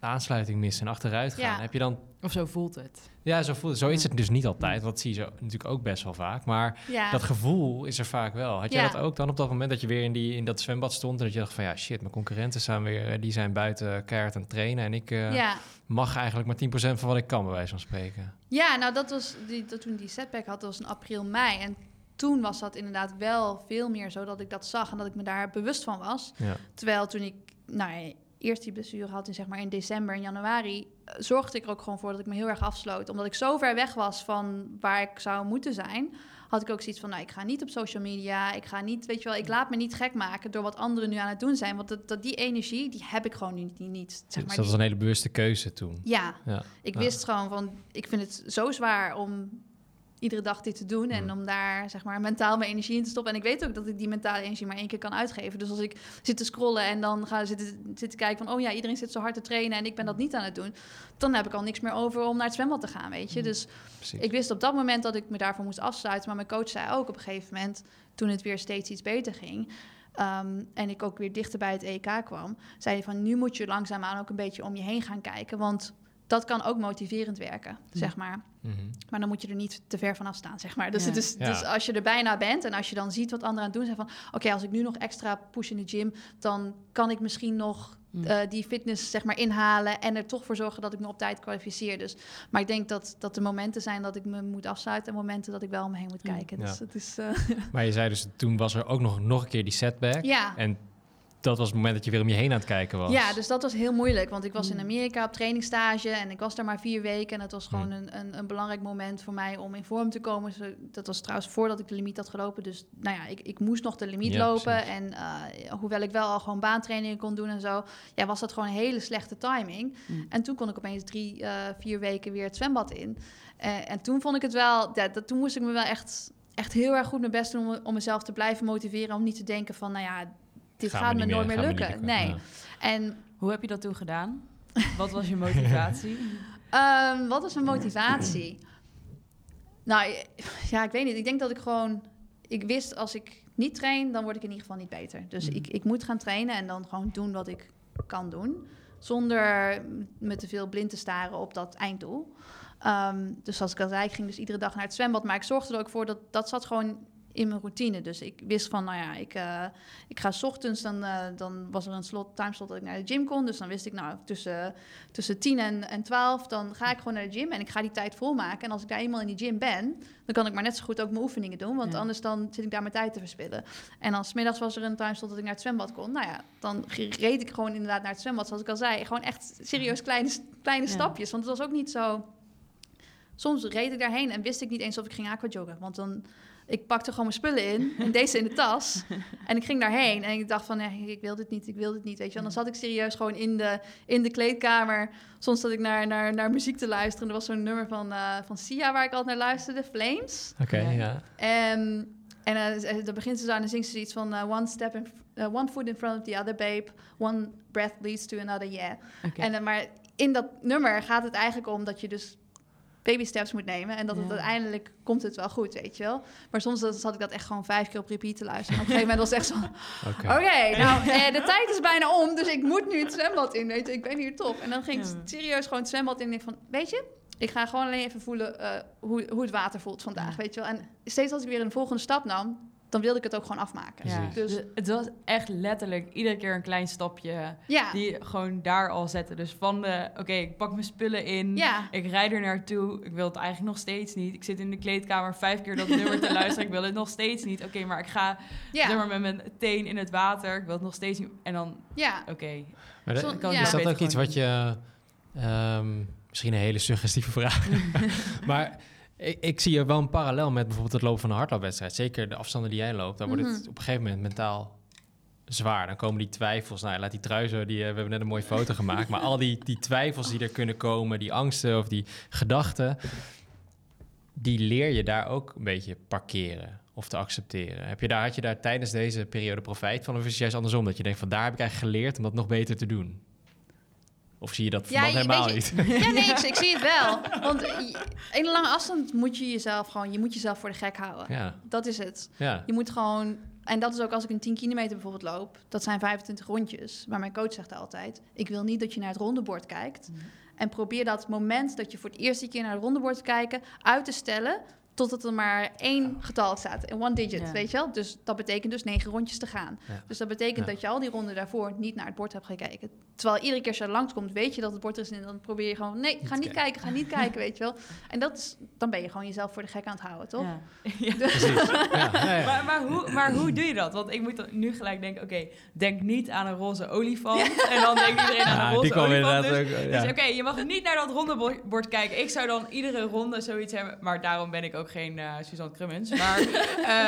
de aansluiting missen en achteruit gaan. Ja. Heb je dan, Of zo voelt het. ja, zo, voelt, zo is het dus niet altijd. Dat zie je zo, natuurlijk ook best wel vaak. Maar Ja. dat gevoel is er vaak wel. Had jij Ja. dat ook dan op dat moment dat je weer in, die, in dat zwembad stond en dat je dacht van ja, shit, mijn concurrenten zijn weer, eh, die zijn buiten keihard aan het trainen en ik eh, ja. mag eigenlijk maar 10% van wat ik kan, bij wijze van spreken. Ja, nou dat was die, dat toen die setback had, dat was in april, mei. En toen was dat inderdaad wel veel meer zo dat ik dat zag en dat ik me daar bewust van was. Ja. Terwijl toen ik nou, ja, eerst die blessure had in, zeg maar, in december en januari, eh, zorgde ik er ook gewoon voor dat ik me heel erg afsloot. Omdat ik zo ver weg was van waar ik zou moeten zijn, had ik ook zoiets van, nou, ik ga niet op social media, ik ga niet, weet je wel, ik laat me niet gek maken door wat anderen nu aan het doen zijn. Want dat, dat, die energie, die heb ik gewoon nu niet. niet zeg dus maar, dat was een hele bewuste keuze toen. ja, Ja. ik Ja. wist gewoon van, ik vind het zo zwaar om iedere dag dit te doen en Mm. om daar zeg maar mentaal mijn energie in te stoppen. En ik weet ook dat ik die mentale energie maar één keer kan uitgeven. Dus als ik zit te scrollen en dan ga zitten, zitten kijken van, oh ja, iedereen zit zo hard te trainen en ik ben dat niet aan het doen, dan heb ik al niks meer over om naar het zwembad te gaan, weet je. Mm. Dus Precies. ik wist op dat moment dat ik me daarvoor moest afsluiten. Maar mijn coach zei ook op een gegeven moment, toen het weer steeds iets beter ging. ehm, en ik ook weer dichter bij het EK kwam, zei hij van nu moet je langzaamaan ook een beetje om je heen gaan kijken. Want dat kan ook motiverend werken, zeg maar. Mhm. Maar dan moet je er niet te ver vanaf staan, zeg maar. Dus, Ja. het is, Ja. dus als je er bijna bent en als je dan ziet wat anderen aan het doen zijn van... oké, als ik nu nog extra push in de gym... dan kan ik misschien nog Mm. eh, die fitness zeg maar inhalen en er toch voor zorgen dat ik me op tijd kwalificeer. Dus, maar ik denk dat, dat er momenten zijn dat ik me moet afsluiten en momenten dat ik wel om me heen moet Mm. kijken. Ja. Dus het is, eh, Maar je zei dus, toen was er ook nog, nog een keer die setback. ja. En dat was het moment dat je weer om je heen aan het kijken was. Ja, dus dat was heel moeilijk. Want ik was in. Amerika op trainingsstage en ik was daar maar vier weken. En het was gewoon Mm. een, een, een belangrijk moment voor mij om in vorm te komen. Dat was trouwens voordat ik de limiet had gelopen. Dus nou ja, ik, ik moest nog de limiet Ja, lopen. precies. En eh, hoewel ik wel al gewoon baantrainingen kon doen en zo, ja, was dat gewoon een hele slechte timing. Mm. En toen kon ik opeens drie, eh, vier weken weer het zwembad in. Eh, en toen vond ik het wel, ja, dat, toen moest ik me wel echt, echt heel erg goed mijn best doen om, om mezelf te blijven motiveren. Om niet te denken van, nou ja, dit Gaat gaat me nooit meer, meer gaat me lukken. Nee. Ja. En Hoe heb je dat toen gedaan? Wat was je motivatie? Ehm, wat is mijn motivatie? nou, ja, ik weet niet. Ik denk dat ik gewoon... Ik wist, als ik niet train, dan word ik in ieder geval niet beter. Dus Mhm. ik, ik moet gaan trainen en dan gewoon doen wat ik kan doen. Zonder me te veel blind te staren op dat einddoel. Ehm, dus zoals ik al zei, ik ging dus iedere dag naar het zwembad. Maar ik zorgde er ook voor dat dat zat gewoon in mijn routine. Dus ik wist van, nou ja, ik, eh, ik ga 's ochtends, dan, eh, dan was er een slot, timeslot dat ik naar de gym kon. Dus dan wist ik, nou, tussen, tussen 10 en, en 12, dan ga ik gewoon naar de gym en ik ga die tijd volmaken. En als ik daar eenmaal in die gym ben, dan kan ik maar net zo goed ook mijn oefeningen doen. Want Ja. anders dan zit ik daar mijn tijd te verspillen. En dan smiddags was er een timeslot dat ik naar het zwembad kon. Nou ja, dan reed ik gewoon inderdaad naar het zwembad, zoals ik al zei. Gewoon echt serieus kleine, kleine Ja. stapjes. Want het was ook niet zo... Soms reed ik daarheen en wist ik niet eens of ik ging aquajoggen. Want dan, ik pakte gewoon mijn spullen in en deze in de tas. En ik ging daarheen en ik dacht van, nee, ik wil dit niet, ik wil dit niet, weet je. En dan zat ik serieus gewoon in de, in de kleedkamer. Soms zat ik naar, naar, naar muziek te luisteren. Er was zo'n nummer van, eh, van Sia waar ik altijd naar luisterde, Flames. Oké, Ja. ja. En, en eh, dan begint ze zo en dan zingt ze iets van... eh, one, step in, eh, one foot in front of the other, babe. One breath leads to another, yeah. Oké. En, maar in dat nummer gaat het eigenlijk om dat je dus baby steps moet nemen. En dat het Ja. uiteindelijk komt het wel goed, weet je wel. Maar soms zat ik dat echt gewoon vijf keer op repeat te luisteren. En op een gegeven moment was het echt zo... Oké. Nou, eh, de tijd is bijna om, dus ik moet nu het zwembad in, weet je. Ik ben hier top. En dan ging ik serieus gewoon het zwembad in en ik van... Weet je, ik ga gewoon alleen even voelen eh, hoe, hoe het water voelt vandaag, weet je wel. En steeds als ik weer een volgende stap nam, dan wilde ik het ook gewoon afmaken. Ja, Dus dus het was echt letterlijk iedere keer een klein stapje ja, die gewoon daar al zetten. Dus van de, oké, ik pak mijn spullen in, ja, ik rijd er naartoe, ik wil het eigenlijk nog steeds niet. Ik zit in de kleedkamer vijf keer dat nummer te luisteren, ik wil het nog steeds niet. Oké, maar ik ga zeg ja, maar, met mijn teen in het water, ik wil het nog steeds niet. En dan, ja. oké, Maar de- is dat ook iets wat je... ehm, misschien een hele suggestieve vraag. maar ik, ik zie er wel een parallel met bijvoorbeeld het lopen van een hardloopwedstrijd. Zeker de afstanden die jij loopt. Dan wordt het Mhm. op een gegeven moment mentaal zwaar. Dan komen die twijfels. Nou, laat die trui zo. Die, eh, we hebben net een mooie foto gemaakt. Maar al die, die twijfels die er kunnen komen, die angsten of die gedachten... die leer je daar ook een beetje parkeren of te accepteren. Heb je daar, had je daar tijdens deze periode profijt van? Of is het juist andersom? Dat je denkt van daar heb ik eigenlijk geleerd om dat nog beter te doen? Of zie je dat Ja, je- helemaal niet? Ja, nee, ik, ik zie het wel. Want in een lange afstand moet je jezelf gewoon... Je moet jezelf voor de gek houden. ja, Dat is het. ja. Je moet gewoon... En dat is ook als ik een 10 kilometer bijvoorbeeld loop. Dat zijn 25 rondjes. Maar mijn coach zegt altijd... Ik wil niet dat je naar het rondebord kijkt. En probeer dat moment dat je voor het eerste keer naar het rondebord kijken... uit te stellen totdat er maar één getal staat. Een one digit, Ja. weet je wel? Dus dat betekent dus negen rondjes te gaan. Ja. Dus dat betekent Ja. dat je al die ronden daarvoor niet naar het bord hebt gekeken. Terwijl iedere keer als je er langskomt, weet je dat het bord er is... en dan probeer je gewoon... Nee, ga Niet niet kijken, ga niet kijken, weet je wel? En dat is, dan ben je gewoon jezelf voor de gek aan het houden, toch? ja. Ja. Precies. Ja, ja, ja. Maar, maar, hoe, maar hoe doe je dat? Want ik moet dan nu gelijk denken, oké, denk niet aan een roze olifant. En dan denkt iedereen aan een roze olifant. Dus, dus oké, je mag niet naar dat rondebord kijken. Ik zou dan iedere ronde zoiets hebben. Maar daarom ben ik ook geen eh Suzanne Crummins. Maar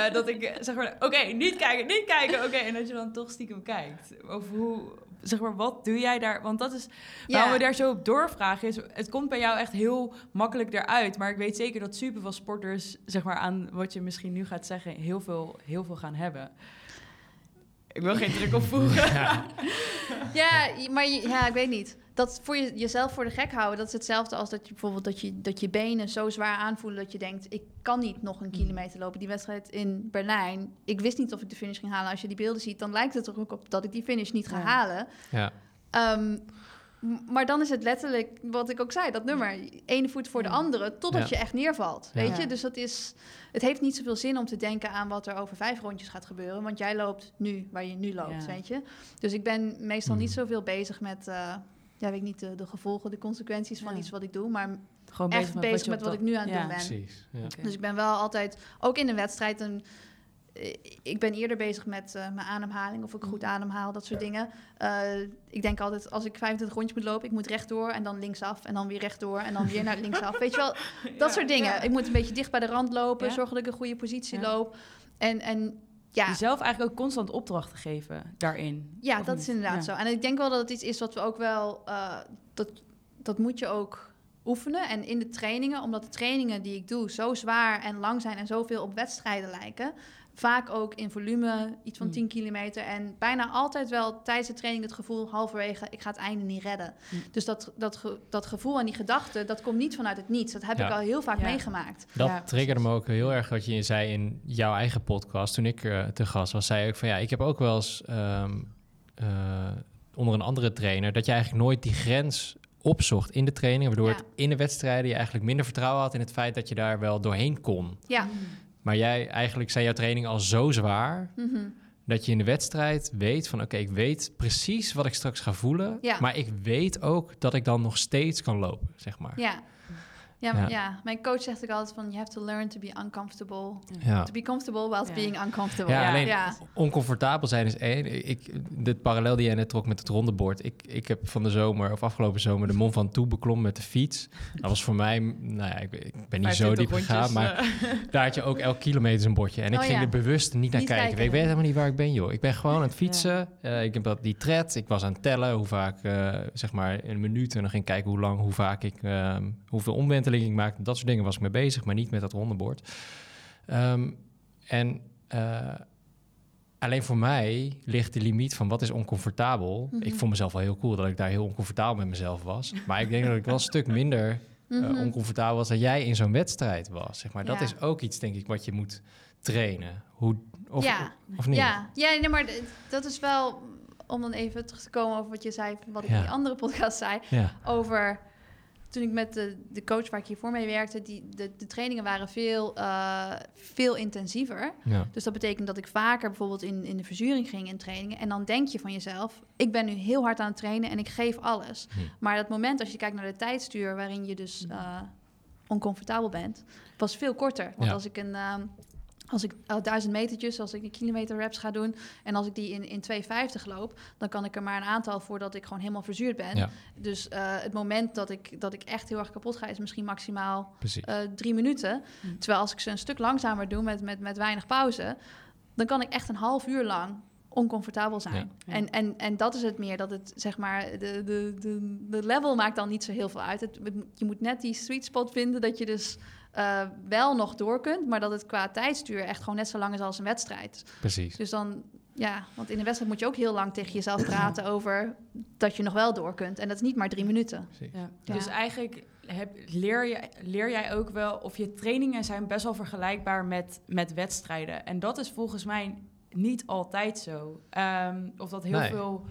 eh, dat ik eh, zeg maar, oké, niet kijken, niet kijken. Oké, en dat je dan toch stiekem kijkt. Of hoe, zeg maar, wat doe jij daar? Want dat is, waarom we daar zo op doorvragen is... Het komt bij jou echt heel makkelijk eruit. Maar ik weet zeker dat superveel sporters, zeg maar, aan wat je misschien nu gaat zeggen... heel veel, heel veel gaan hebben. Ik wil geen druk opvoeren. Ja, je- maar ja, ik weet niet. Dat voor je, jezelf voor de gek houden, dat is hetzelfde als dat je bijvoorbeeld dat je, dat je benen zo zwaar aanvoelen dat je denkt, ik kan niet nog een kilometer lopen. Die wedstrijd in Berlijn, ik wist niet of ik de finish ging halen. Als je die beelden ziet, dan lijkt het er ook op dat ik die finish niet ga Ja. halen. Ja. Ehm, Maar dan is het letterlijk, wat ik ook zei, dat nummer. Ene voet voor de andere, totdat Ja. je echt neervalt. Ja. Weet je? Dus dat is, het heeft niet zoveel zin om te denken aan wat er over vijf rondjes gaat gebeuren. Want jij loopt nu waar je nu loopt, Ja. weet je. Dus ik ben meestal niet zoveel bezig met, eh, ja, weet ik niet, de, de gevolgen, de consequenties van Ja. iets wat ik doe. Maar Gewoon echt bezig met wat ik nu aan het Ja. doen ben. Precies. Ja. Dus ik ben wel altijd, ook in een wedstrijd, een, eh, ik ben eerder bezig met eh, mijn ademhaling, of ik goed ademhaal, dat soort dingen. Eh, ik denk altijd, als ik 25 rondjes moet lopen, ik moet rechtdoor en dan linksaf en dan weer rechtdoor en dan weer naar linksaf. Weet je wel, dat Ja, soort dingen. ja. Ik moet een beetje dicht bij de rand lopen, Ja. zorgen dat ik een goede positie Ja. loop. En, en ja, Jezelf eigenlijk ook constant opdrachten geven daarin. ja, dat niet? is inderdaad Ja. zo. En ik denk wel dat het iets is wat we ook wel, eh, dat, dat moet je ook oefenen. En in de trainingen, omdat de trainingen die ik doe zo zwaar en lang zijn en zoveel op wedstrijden lijken, vaak ook in volume iets van Mm. 10 kilometer en bijna altijd wel tijdens de training het gevoel halverwege, ik ga het einde niet redden. Mm. Dus dat, dat, ge- dat gevoel en die gedachte, dat komt niet vanuit het niets. Dat heb Ja. ik al heel vaak Ja. meegemaakt. Dat Ja, triggerde me ook heel erg wat je zei in jouw eigen podcast. Toen ik eh, te gast was, zei ik van ja, ik heb ook wel eens ehm, eh, onder een andere trainer... dat je eigenlijk nooit die grens opzocht in de training... waardoor Ja. het in de wedstrijden je eigenlijk minder vertrouwen had... in het feit dat je daar wel doorheen kon. Ja. Maar jij, eigenlijk zijn jouw trainingen al zo zwaar... Mhm. dat je in de wedstrijd weet van... oké, ik weet precies wat ik straks ga voelen... Ja. maar ik weet ook dat ik dan nog steeds kan lopen, zeg maar. Ja. Ja, Ja. maar ja, mijn coach zegt ook altijd van... you have to learn to be uncomfortable. Ja. To be comfortable while Ja. being uncomfortable. Ja, Ja. alleen Ja. oncomfortabel zijn is één. Ik, de parallel die jij net trok met het rondebord. Ik, ik heb van de zomer, of afgelopen zomer, de Mont Ventoux beklommen met de fiets. Dat was voor mij, nou ja, ik, ben- ik ben niet zo 25 diep gegaan, maar eh, daar had je ook elk kilometer een bordje. En ik Oh, ging ja. er bewust niet naar Niet kijken. kijken, Ik weet helemaal niet waar ik ben, joh. Ik ben gewoon aan het fietsen. Eh, ik heb dat, die tred. Ik was aan het tellen hoe vaak, eh, zeg maar, in een minuut. En dan ging ik kijken hoe lang, hoe vaak ik, ehm, hoeveel omwentelingen maakte. Dat soort dingen was ik mee bezig, maar niet met dat rondebord. Ehm, en eh, alleen voor mij ligt de limiet van wat is oncomfortabel. Mhm. Ik vond mezelf wel heel cool dat ik daar heel oncomfortabel met mezelf was. Maar ik denk dat ik wel een stuk minder eh, Mhm. oncomfortabel was dan jij in zo'n wedstrijd was. Zeg maar. Dat is ook iets, denk ik, wat je moet trainen. Hoe, of, Ja. of niet? Ja, ja nee, maar dat is wel... Om dan even terug te komen over wat je zei... wat ik Ja. in die andere podcast zei... Ja. over toen ik met de, de coach waar ik hiervoor mee werkte... Die, de, de trainingen waren veel, eh, veel intensiever. Ja. Dus dat betekent dat ik vaker bijvoorbeeld in, in de verzuring ging in trainingen. En dan denk je van jezelf, ik ben nu heel hard aan het trainen en ik geef alles. Hm. Maar dat moment als je kijkt naar de tijdstuur waarin je dus eh, oncomfortabel bent, was veel korter. Want Ja. als ik een... ehm, als ik eh, duizend metertjes, als ik een kilometer reps ga doen... en als ik die in, in 2,50 loop... dan kan ik er maar een aantal voordat ik gewoon helemaal verzuurd ben. Ja. Dus eh, het moment dat ik, dat ik echt heel erg kapot ga... is misschien maximaal eh, drie minuten. Mm. Terwijl als ik ze een stuk langzamer doe met, met, met weinig pauze, dan kan ik echt een half uur lang oncomfortabel zijn. Ja. En, en, en dat is het meer, dat het zeg maar, de, de, de, de level maakt dan niet zo heel veel uit. Het- je moet net die sweet spot vinden dat je dus eh, wel nog door kunt, maar dat het qua tijdstuur echt gewoon net zo lang is als een wedstrijd. Precies. Dus dan, ja, want in een wedstrijd moet je ook heel lang tegen jezelf praten over dat je nog wel door kunt. En dat is niet maar drie minuten. Precies. Ja. Ja. Dus eigenlijk heb, leer, je, leer jij ook wel, of je trainingen zijn best wel vergelijkbaar met, met wedstrijden. En dat is volgens mij niet altijd zo. Ehm, of dat heel Nee. veel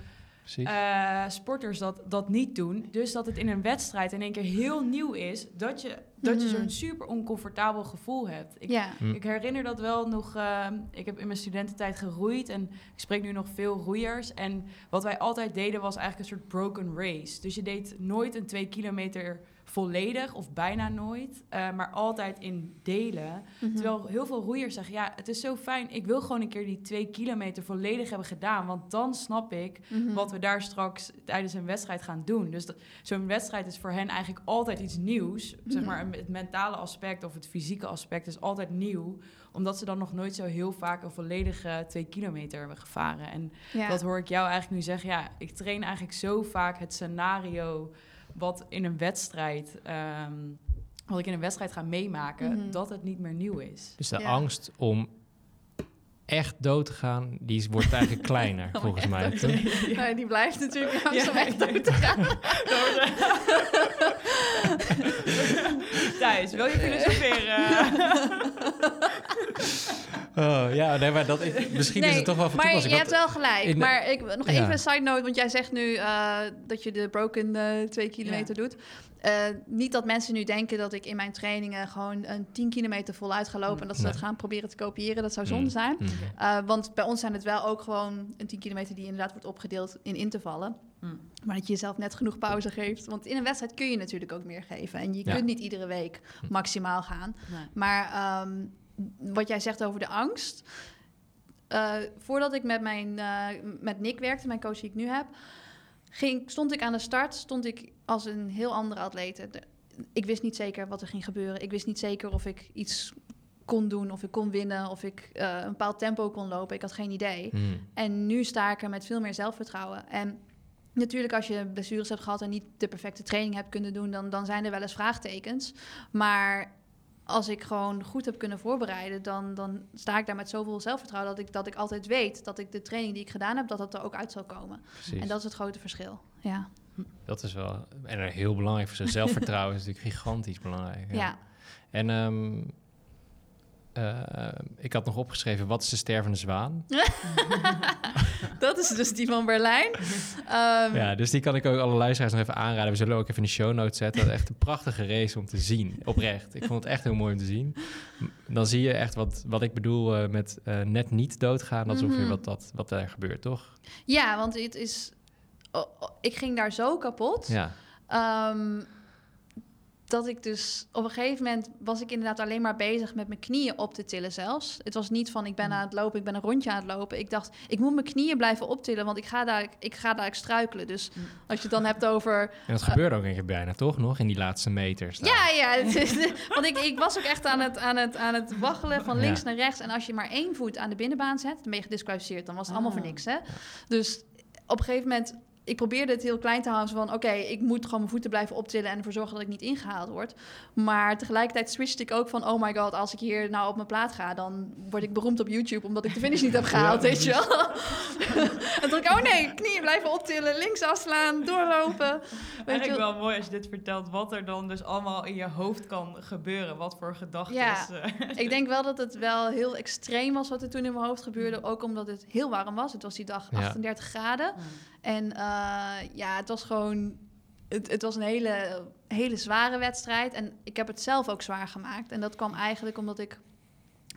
Eh, sporters dat, dat niet doen. Dus dat het in een wedstrijd in één keer heel nieuw is dat je, dat je Mhm. zo'n super oncomfortabel gevoel hebt. Ik, Ja, Hm. ik herinner dat wel nog. ehm, ik heb in mijn studententijd geroeid en ik spreek nu nog veel roeiers. En wat wij altijd deden was eigenlijk een soort broken race. Dus je deed nooit een twee kilometer volledig of bijna nooit, eh, maar altijd in delen. Mhm. Terwijl heel veel roeiers zeggen: ja, het is zo fijn. Ik wil gewoon een keer die twee kilometer volledig hebben gedaan, want dan snap ik Mhm. wat we daar straks tijdens een wedstrijd gaan doen. Dus zo'n wedstrijd is voor hen eigenlijk altijd iets nieuws. Zeg Mhm. maar, het mentale aspect of het fysieke aspect is altijd nieuw. Omdat ze dan nog nooit zo heel vaak een volledige twee kilometer hebben gevaren. En ja. dat hoor ik jou eigenlijk nu zeggen. Ja, ik train eigenlijk zo vaak het scenario wat in een wedstrijd... ehm, wat ik in een wedstrijd ga meemaken, Mhm. dat het niet meer nieuw is. Dus de Ja. angst om echt dood te gaan, die wordt eigenlijk kleiner, Om volgens mij. dood? Maar die blijft natuurlijk Ja, langzaam echt dood te gaan. Thijs, wil je filosoferen? Oh, ja, nee, maar dat is, misschien is het toch wel van maar je hebt wel gelijk. in- maar ik, nog Ja. even een side note, want jij zegt nu eh, dat je de broken eh, twee kilometer doet. Eh, niet dat mensen nu denken dat ik in mijn trainingen gewoon een 10 kilometer voluit ga lopen en dat ze Nee. dat gaan proberen te kopiëren. Dat zou zonde Mm, zijn. mm. Uh, want bij ons zijn het wel ook gewoon een 10 kilometer die inderdaad wordt opgedeeld in intervallen. Mm. Maar dat je jezelf net genoeg pauze geeft. Want in een wedstrijd kun je natuurlijk ook meer geven. En je Ja. kunt niet iedere week maximaal gaan. Maar ehm, wat jij zegt over de angst. eh, voordat ik met, mijn, eh, met Nick werkte, mijn coach die ik nu heb, ging, stond ik aan de start, stond ik als een heel andere atleet. Ik wist niet zeker wat er ging gebeuren. Ik wist niet zeker of ik iets kon doen, of ik kon winnen, of ik eh, een bepaald tempo kon lopen. Ik had geen idee. Mm. En nu sta ik er met veel meer zelfvertrouwen. En natuurlijk, als je blessures hebt gehad en niet de perfecte training hebt kunnen doen, dan, dan zijn er wel eens vraagtekens. Maar als ik gewoon goed heb kunnen voorbereiden, dan, dan sta ik daar met zoveel zelfvertrouwen dat ik, dat ik altijd weet dat ik de training die ik gedaan heb, dat dat er ook uit zal komen. Precies. En dat is het grote verschil. Ja. Dat is wel en heel belangrijk voor zijn zelfvertrouwen. is natuurlijk gigantisch belangrijk. Ja. En ehm, eh, ik had nog opgeschreven, wat is de stervende zwaan? dat is dus die van Berlijn. Ehm, Ja, dus die kan ik ook alle luisteraars nog even aanraden. We zullen ook even in de show notes zetten. Dat is echt een prachtige race om te zien, oprecht. Ik vond het echt heel mooi om te zien. Dan zie je echt wat, wat ik bedoel eh, met eh, net niet doodgaan. Dat is ongeveer Mhm. wat, dat, wat daar gebeurt, toch? ja, want het is. oh, oh, ik ging daar zo kapot. Ja, Ehm, dat ik dus op een gegeven moment was ik inderdaad alleen maar bezig met mijn knieën op te tillen zelfs. Het was niet van ik ben aan het lopen, ik ben een rondje aan het lopen. Ik dacht, ik moet mijn knieën blijven optillen, want ik ga daar, ik ga daar struikelen. Dus als je het dan hebt over... en dat gebeurde ook een keer bijna, toch? Nog in die laatste meters. daar. Ja, ja, het is, want ik, ik was ook echt aan het, aan, het, aan het waggelen van links Ja. naar rechts. En als je maar één voet aan de binnenbaan zet, dan ben je gedisqualificeerd. Dan was het allemaal Ah. voor niks, hè. Dus op een gegeven moment, ik probeerde het heel klein te houden. Van, oké, ik moet gewoon mijn voeten blijven optillen... en ervoor zorgen dat ik niet ingehaald word. Maar tegelijkertijd switchte ik ook van... oh my god, als ik hier nou op mijn plaat ga... dan word ik beroemd op YouTube... omdat ik de finish niet heb gehaald, weet je wel. en toen ik, oh nee, knieën blijven optillen... links afslaan, doorlopen. Weet je Eigenlijk wel. wel mooi als je dit vertelt, wat er dan dus allemaal in je hoofd kan gebeuren. Wat voor gedachten. Ja. eh, Ik denk wel dat het wel heel extreem was wat er toen in mijn hoofd gebeurde. Ook omdat het heel warm was. Het was die dag Ja. 38 graden. En eh, ja, het was gewoon... Het, het was een hele, hele zware wedstrijd. En ik heb het zelf ook zwaar gemaakt. En dat kwam eigenlijk omdat ik...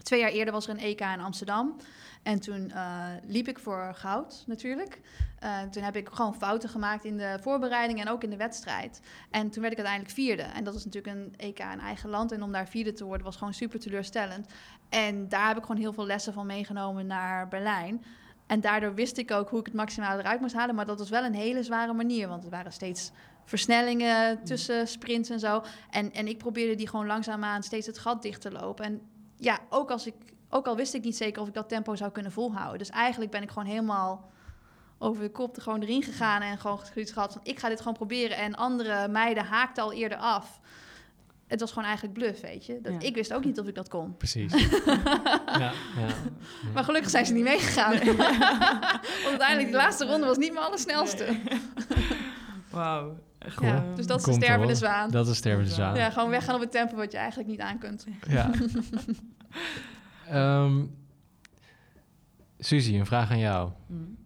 Twee jaar eerder was er een EK in Amsterdam. En toen eh, liep ik voor goud natuurlijk. Eh, toen heb ik gewoon fouten gemaakt in de voorbereiding en ook in de wedstrijd. En toen werd ik uiteindelijk vierde. En dat is natuurlijk een EK in eigen land. En om daar vierde te worden was gewoon super teleurstellend. En daar heb ik gewoon heel veel lessen van meegenomen naar Berlijn. En daardoor wist ik ook hoe ik het maximaal eruit moest halen. Maar dat was wel een hele zware manier. Want er waren steeds versnellingen tussen sprints en zo. En, en ik probeerde die gewoon langzaamaan steeds het gat dicht te lopen. En ja, ook, als ik, ook al wist ik niet zeker of ik dat tempo zou kunnen volhouden. Dus eigenlijk ben ik gewoon helemaal over de kop er gewoon erin gegaan. En gewoon zoiets gehad van, ik ga dit gewoon proberen. En andere meiden haakten al eerder af. Het was gewoon eigenlijk bluff, weet je. Dat, Ja. Ik wist ook niet of ik dat kon. Precies. ja, ja. Maar gelukkig zijn ze niet meegegaan. Want uiteindelijk, de laatste ronde was niet mijn allersnelste. Wauw. Ja, ehm, dus dat is Komt de stervende er zwaan. Dat is stervende Ja. zwaan. Ja, gewoon weggaan op het tempo wat je eigenlijk niet aan kunt. Ja. Ehm Suzy, een vraag aan jou. mm.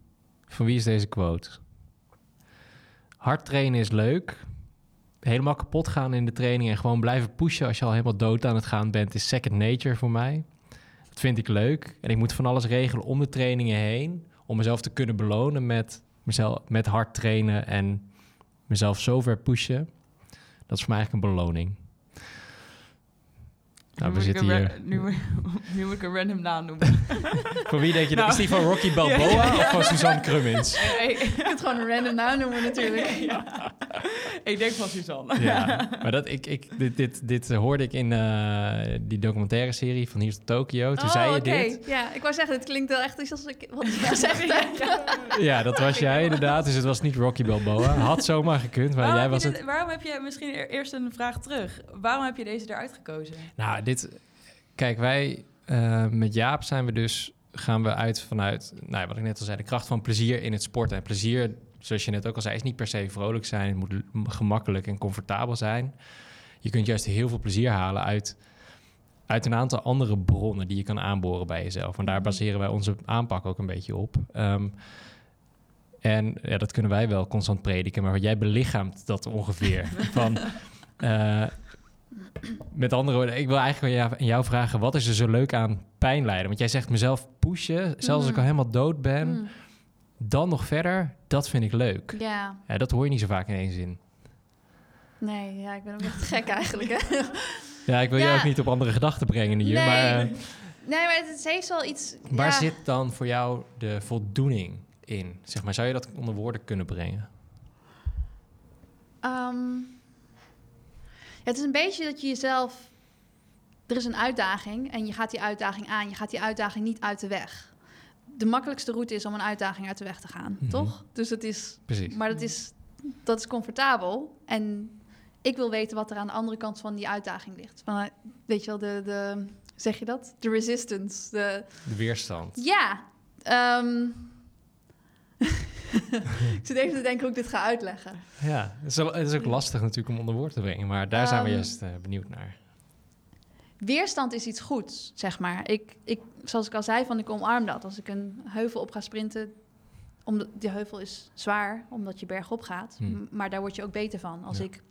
Van wie is deze quote? Hard trainen is leuk. Helemaal kapot gaan in de training en gewoon blijven pushen als je al helemaal dood aan het gaan bent, is second nature voor mij. Dat vind ik leuk. En ik moet van alles regelen om de trainingen heen. Om mezelf te kunnen belonen met, mezelf, met hard trainen en mezelf zo ver pushen. Dat is voor mij eigenlijk een beloning. Nou, Nu we moet ik zitten een hier. Nu, moet- nu moet ik een random naam noemen. Voor wie denk je? dat. Is die van Rocky Balboa of van Suzanne Krummins? Je kunt gewoon een random naam noemen natuurlijk. ik denk van Suzanne. Ja, maar dat, ik, ik, dit, dit, dit hoorde ik in eh, die documentaire serie van Hier is Tokio. Toen zei je Oh, oké. dit. Ja, ik wou zeggen, het klinkt wel echt iets als ik wat ik gezegd heb. Ja, dat was jij inderdaad. Dus het was niet Rocky Balboa. Had zomaar gekund, maar Waarom, jij heb was je het. waarom heb je misschien e- eerst een vraag terug? Waarom heb je deze eruit gekozen? Nou, dit... Kijk, wij eh, met Jaap zijn we dus... gaan we uit vanuit, nou, wat ik net al zei... de kracht van plezier in het sporten. En plezier, zoals je net ook al zei... is niet per se vrolijk zijn. Het moet gemakkelijk en comfortabel zijn. Je kunt juist heel veel plezier halen uit uit een aantal andere bronnen die je kan aanboren bij jezelf. En daar Mhm. baseren wij onze aanpak ook een beetje op. Ehm, en ja, dat kunnen wij wel constant prediken, maar jij belichaamt dat ongeveer. Van, eh, met andere woorden, ik wil eigenlijk aan jou, vragen: wat is er zo leuk aan pijn lijden? Want jij zegt mezelf pushen, zelfs als ik Mhm. al helemaal dood ben, Mm, dan nog verder, dat vind ik leuk. Ja, Ja, dat hoor je niet zo vaak in één zin. nee, ja, ik ben ook echt gek eigenlijk. Hè? Ja, ik wil je ook niet op andere gedachten brengen hier, Nee. maar eh, Nee, maar het, het heeft wel iets... waar ja. zit dan voor jou de voldoening in? Zeg maar, zou je dat onder woorden kunnen brengen? Ja, het is een beetje dat je jezelf... Er is een uitdaging en je gaat die uitdaging aan. Je gaat die uitdaging niet uit de weg. De makkelijkste route is om een uitdaging uit de weg te gaan, Mhm. toch? Dus het is... Precies. Maar dat is, dat is comfortabel. En ik wil weten wat er aan de andere kant van die uitdaging ligt. Van, eh, weet je wel, de, de... Zeg je dat? De resistance. De, De weerstand. ja. ehm, ik zit even te denken hoe ik dit ga uitleggen. Ja, het is, wel- het is ook lastig natuurlijk om onder woorden te brengen, maar daar zijn we Ehm, juist eh, benieuwd naar. Weerstand is iets goeds, zeg maar. Ik, ik, zoals ik al zei, van ik omarm dat. Als ik een heuvel op ga sprinten, omdat die heuvel is zwaar, omdat je bergop gaat. Hmm. Maar daar word je ook beter van. Als Ja. ik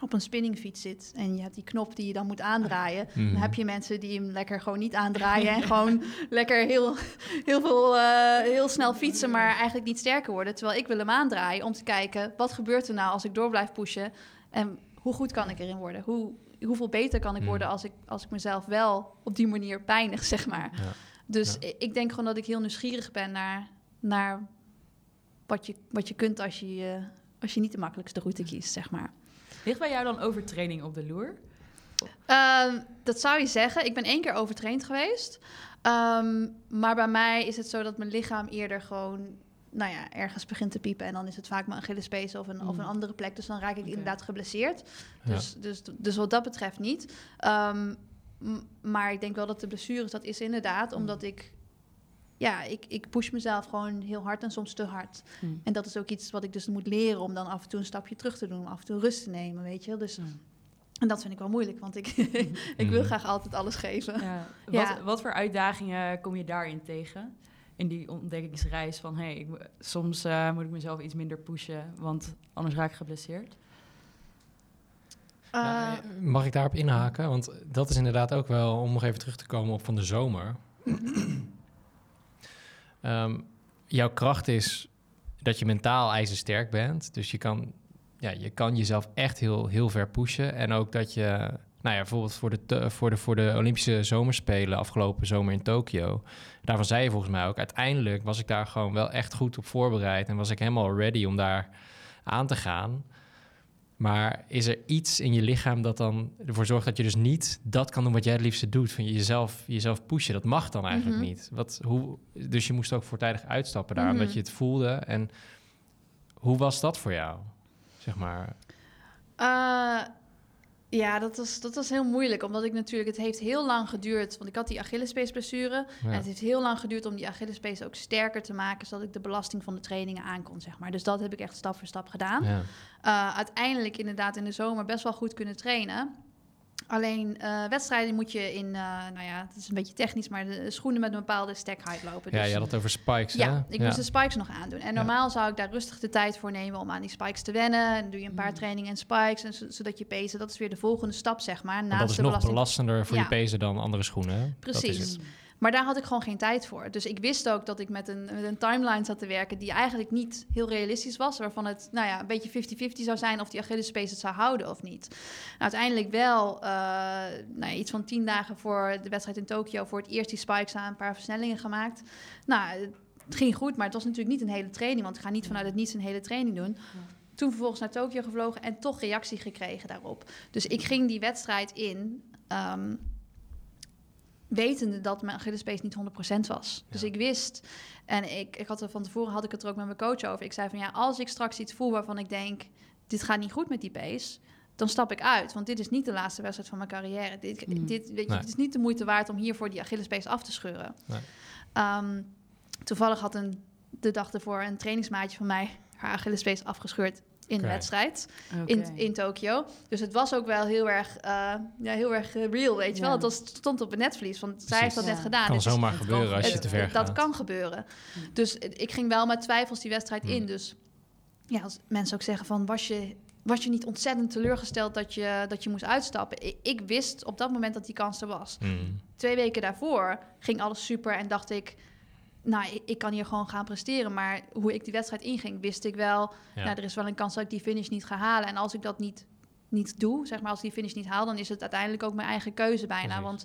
op een spinningfiets zit en je hebt die knop die je dan moet aandraaien, Mhm. dan heb je mensen die hem lekker gewoon niet aandraaien en gewoon lekker heel, heel, veel, eh, heel snel fietsen, maar eigenlijk niet sterker worden. Terwijl ik wil hem aandraaien om te kijken, wat gebeurt er nou als ik door blijf pushen en hoe goed kan ik erin worden? Hoe, hoeveel beter kan ik Mhm. worden als ik, als ik mezelf wel op die manier pijnig, zeg maar. Ja. Dus Ja. ik- ik denk gewoon dat ik heel nieuwsgierig ben naar, naar wat, je, wat je kunt als je, eh, als je niet de makkelijkste route kiest, zeg maar. Ligt bij jou dan overtraining op de loer? Ehm, dat zou je zeggen. Ik ben één keer overtraind geweest. Ehm, maar bij mij is het zo dat mijn lichaam eerder gewoon... Nou ja, ergens begint te piepen en dan is het vaak mijn Achillespees of een, of Mm. een andere plek. Dus dan raak ik inderdaad geblesseerd. Ja. Dus, dus, dus wat dat betreft niet. Ehm, maar ik denk wel dat de blessures, dat is inderdaad omdat ik... Ja, ik, ik push mezelf gewoon heel hard en soms te hard. Hmm. En dat is ook iets wat ik dus moet leren om dan af en toe een stapje terug te doen. Om af en toe rust te nemen, weet je. Dus, Hmm. en dat vind ik wel moeilijk, want ik, ik wil Mhm. graag altijd alles geven. Ja. Ja. Wat, wat voor uitdagingen kom je daarin tegen? In die ontdekkingsreis van, hey, ik, mo- soms eh, moet ik mezelf iets minder pushen, want anders raak ik geblesseerd. Eh, eh, mag ik daarop inhaken? Want dat is inderdaad ook wel, om nog even terug te komen op van de zomer. Ehm, jouw kracht is dat je mentaal ijzersterk bent. Dus je kan, ja, je kan jezelf echt heel, heel ver pushen. En ook dat je, nou ja, bijvoorbeeld voor de, voor, de, voor de Olympische Zomerspelen afgelopen zomer in Tokio. Daarvan zei je volgens mij ook, uiteindelijk was ik daar gewoon wel echt goed op voorbereid. En was ik helemaal ready om daar aan te gaan. Maar is er iets in je lichaam dat dan ervoor zorgt dat je dus niet dat kan doen wat jij het liefste doet? Van jezelf, jezelf pushen. Dat mag dan eigenlijk Mhm. niet. Wat, hoe, dus je moest ook voortijdig uitstappen daar, Mhm. omdat je het voelde. En hoe was dat voor jou? Zeg maar. eh, ja, dat was, dat was heel moeilijk. Omdat ik natuurlijk... Het heeft heel lang geduurd... Want ik had die Achillespeesblessure. Ja. En het heeft heel lang geduurd om die Achillespees ook sterker te maken... zodat ik de belasting van de trainingen aankon, zeg maar. Dus dat heb ik echt stap voor stap gedaan. Ja. Eh, uiteindelijk inderdaad in de zomer best wel goed kunnen trainen. Alleen eh, wedstrijden moet je in, eh, nou ja, het is een beetje technisch, maar de schoenen met een bepaalde stack height lopen. ja, Dus- je had het over spikes, hè? ja, ik moest de spikes nog aandoen. En normaal zou ik daar rustig de tijd voor nemen om aan die spikes te wennen. En doe je een paar Mm. trainingen en spikes, en zo- zodat je pezen. Dat is weer de volgende stap, zeg maar. Naast dat is de nog belasting. belastender voor Ja. je pezen dan andere schoenen. hè? Dat is Precies. Maar daar had ik gewoon geen tijd voor. Dus ik wist ook dat ik met een, met een timeline zat te werken die eigenlijk niet heel realistisch was. Waarvan het nou ja, een beetje 50-50 zou zijn of die Achillespees het zou houden of niet. Nou, uiteindelijk wel eh, nou iets van tien dagen voor de wedstrijd in Tokio voor het eerst die spikes aan, een paar versnellingen gemaakt. Nou, het ging goed, maar het was natuurlijk niet een hele training. Want ik ga niet vanuit het niets een hele training doen. Toen vervolgens naar Tokio gevlogen en toch reactie gekregen daarop. Dus ik ging die wedstrijd in... ehm, wetende dat mijn Achillespees niet 100% was. Dus Ja. ik wist, en ik, ik had er van tevoren had ik het er ook met mijn coach over. Ik zei van ja, als ik straks iets voel waarvan ik denk, dit gaat niet goed met die pace, dan stap ik uit. Want dit is niet de laatste wedstrijd van mijn carrière. Dit, Mm. dit, weet je, Nee. het is niet de moeite waard om hiervoor die Achillespees af te scheuren. Nee. Ehm, toevallig had een, de dag ervoor een trainingsmaatje van mij haar Achillespees afgescheurd in de wedstrijd in, in Tokio. Dus het was ook wel heel erg, eh, ja, heel erg eh, real, weet je Ja. wel. Het was, stond op het netvlies, want zij heeft dat Ja. net gedaan. kan Het is- zomaar het kan gebeuren als je het- te ver dat gaat. kan gebeuren. Dus eh, ik ging wel met twijfels die wedstrijd Hmm. in. Dus ja, als mensen ook zeggen van, was je, was je niet ontzettend teleurgesteld dat je, dat je moest uitstappen? Ik, ik wist op dat moment dat die kans er was. Mm. Twee weken daarvoor ging alles super en dacht ik... Nou, ik, ik kan hier gewoon gaan presteren. Maar hoe ik die wedstrijd inging, wist ik wel... Ja. Nou, er is wel een kans dat ik die finish niet ga halen. En als ik dat niet, niet doe, zeg maar, als ik die finish niet haal... dan is het uiteindelijk ook mijn eigen keuze bijna. Precies. Want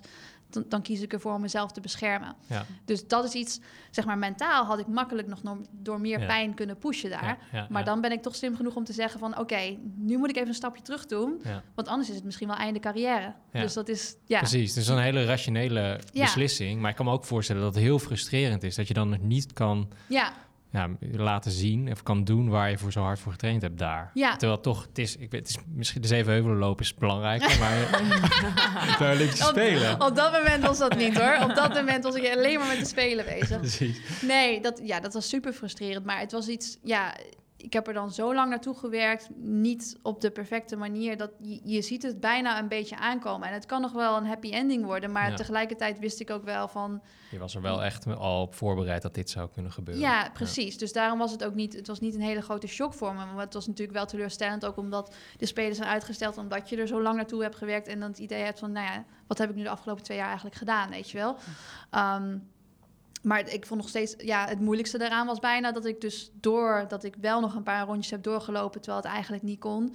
dan, dan kies ik ervoor om mezelf te beschermen. Ja. Dus dat is iets, zeg maar, mentaal had ik makkelijk nog no- door meer Ja. pijn kunnen pushen daar. Ja, Maar dan ben ik toch slim genoeg om te zeggen van... oké, nu moet ik even een stapje terug doen. Want anders is het misschien wel einde carrière. Dus dat is, ja. Precies, het is een hele rationele beslissing. Maar ik kan me ook voorstellen dat het heel frustrerend is. Dat je dan niet kan Ja, ja, laten zien of kan doen waar je voor zo hard voor getraind hebt daar. ja. Terwijl toch, het is, ik weet, het is misschien de zeven heuvelen lopen is belangrijker, maar Olympische Op- Spelen. Op dat moment was dat niet hoor. Op dat moment was ik alleen maar met de spelen bezig. Precies. Nee, dat, ja, dat was super frustrerend. Maar het was iets, ja, ik heb er dan zo lang naartoe gewerkt. Niet op de perfecte manier. Dat je, je ziet het bijna een beetje aankomen. En het kan nog wel een happy ending worden. Maar Ja. tegelijkertijd wist ik ook wel van... Je was er wel echt al op voorbereid dat dit zou kunnen gebeuren. Ja, precies. Dus daarom was het ook niet... Het was niet een hele grote shock voor me. Maar het was natuurlijk wel teleurstellend. Ook omdat de spelen zijn uitgesteld. Omdat je er zo lang naartoe hebt gewerkt. En dan het idee hebt van... Nou ja, wat heb ik nu de afgelopen twee jaar eigenlijk gedaan? Weet je wel? Ehm, maar ik vond nog steeds... Ja, het moeilijkste daaraan was bijna dat ik dus door... Dat ik wel nog een paar rondjes heb doorgelopen... Terwijl het eigenlijk niet kon...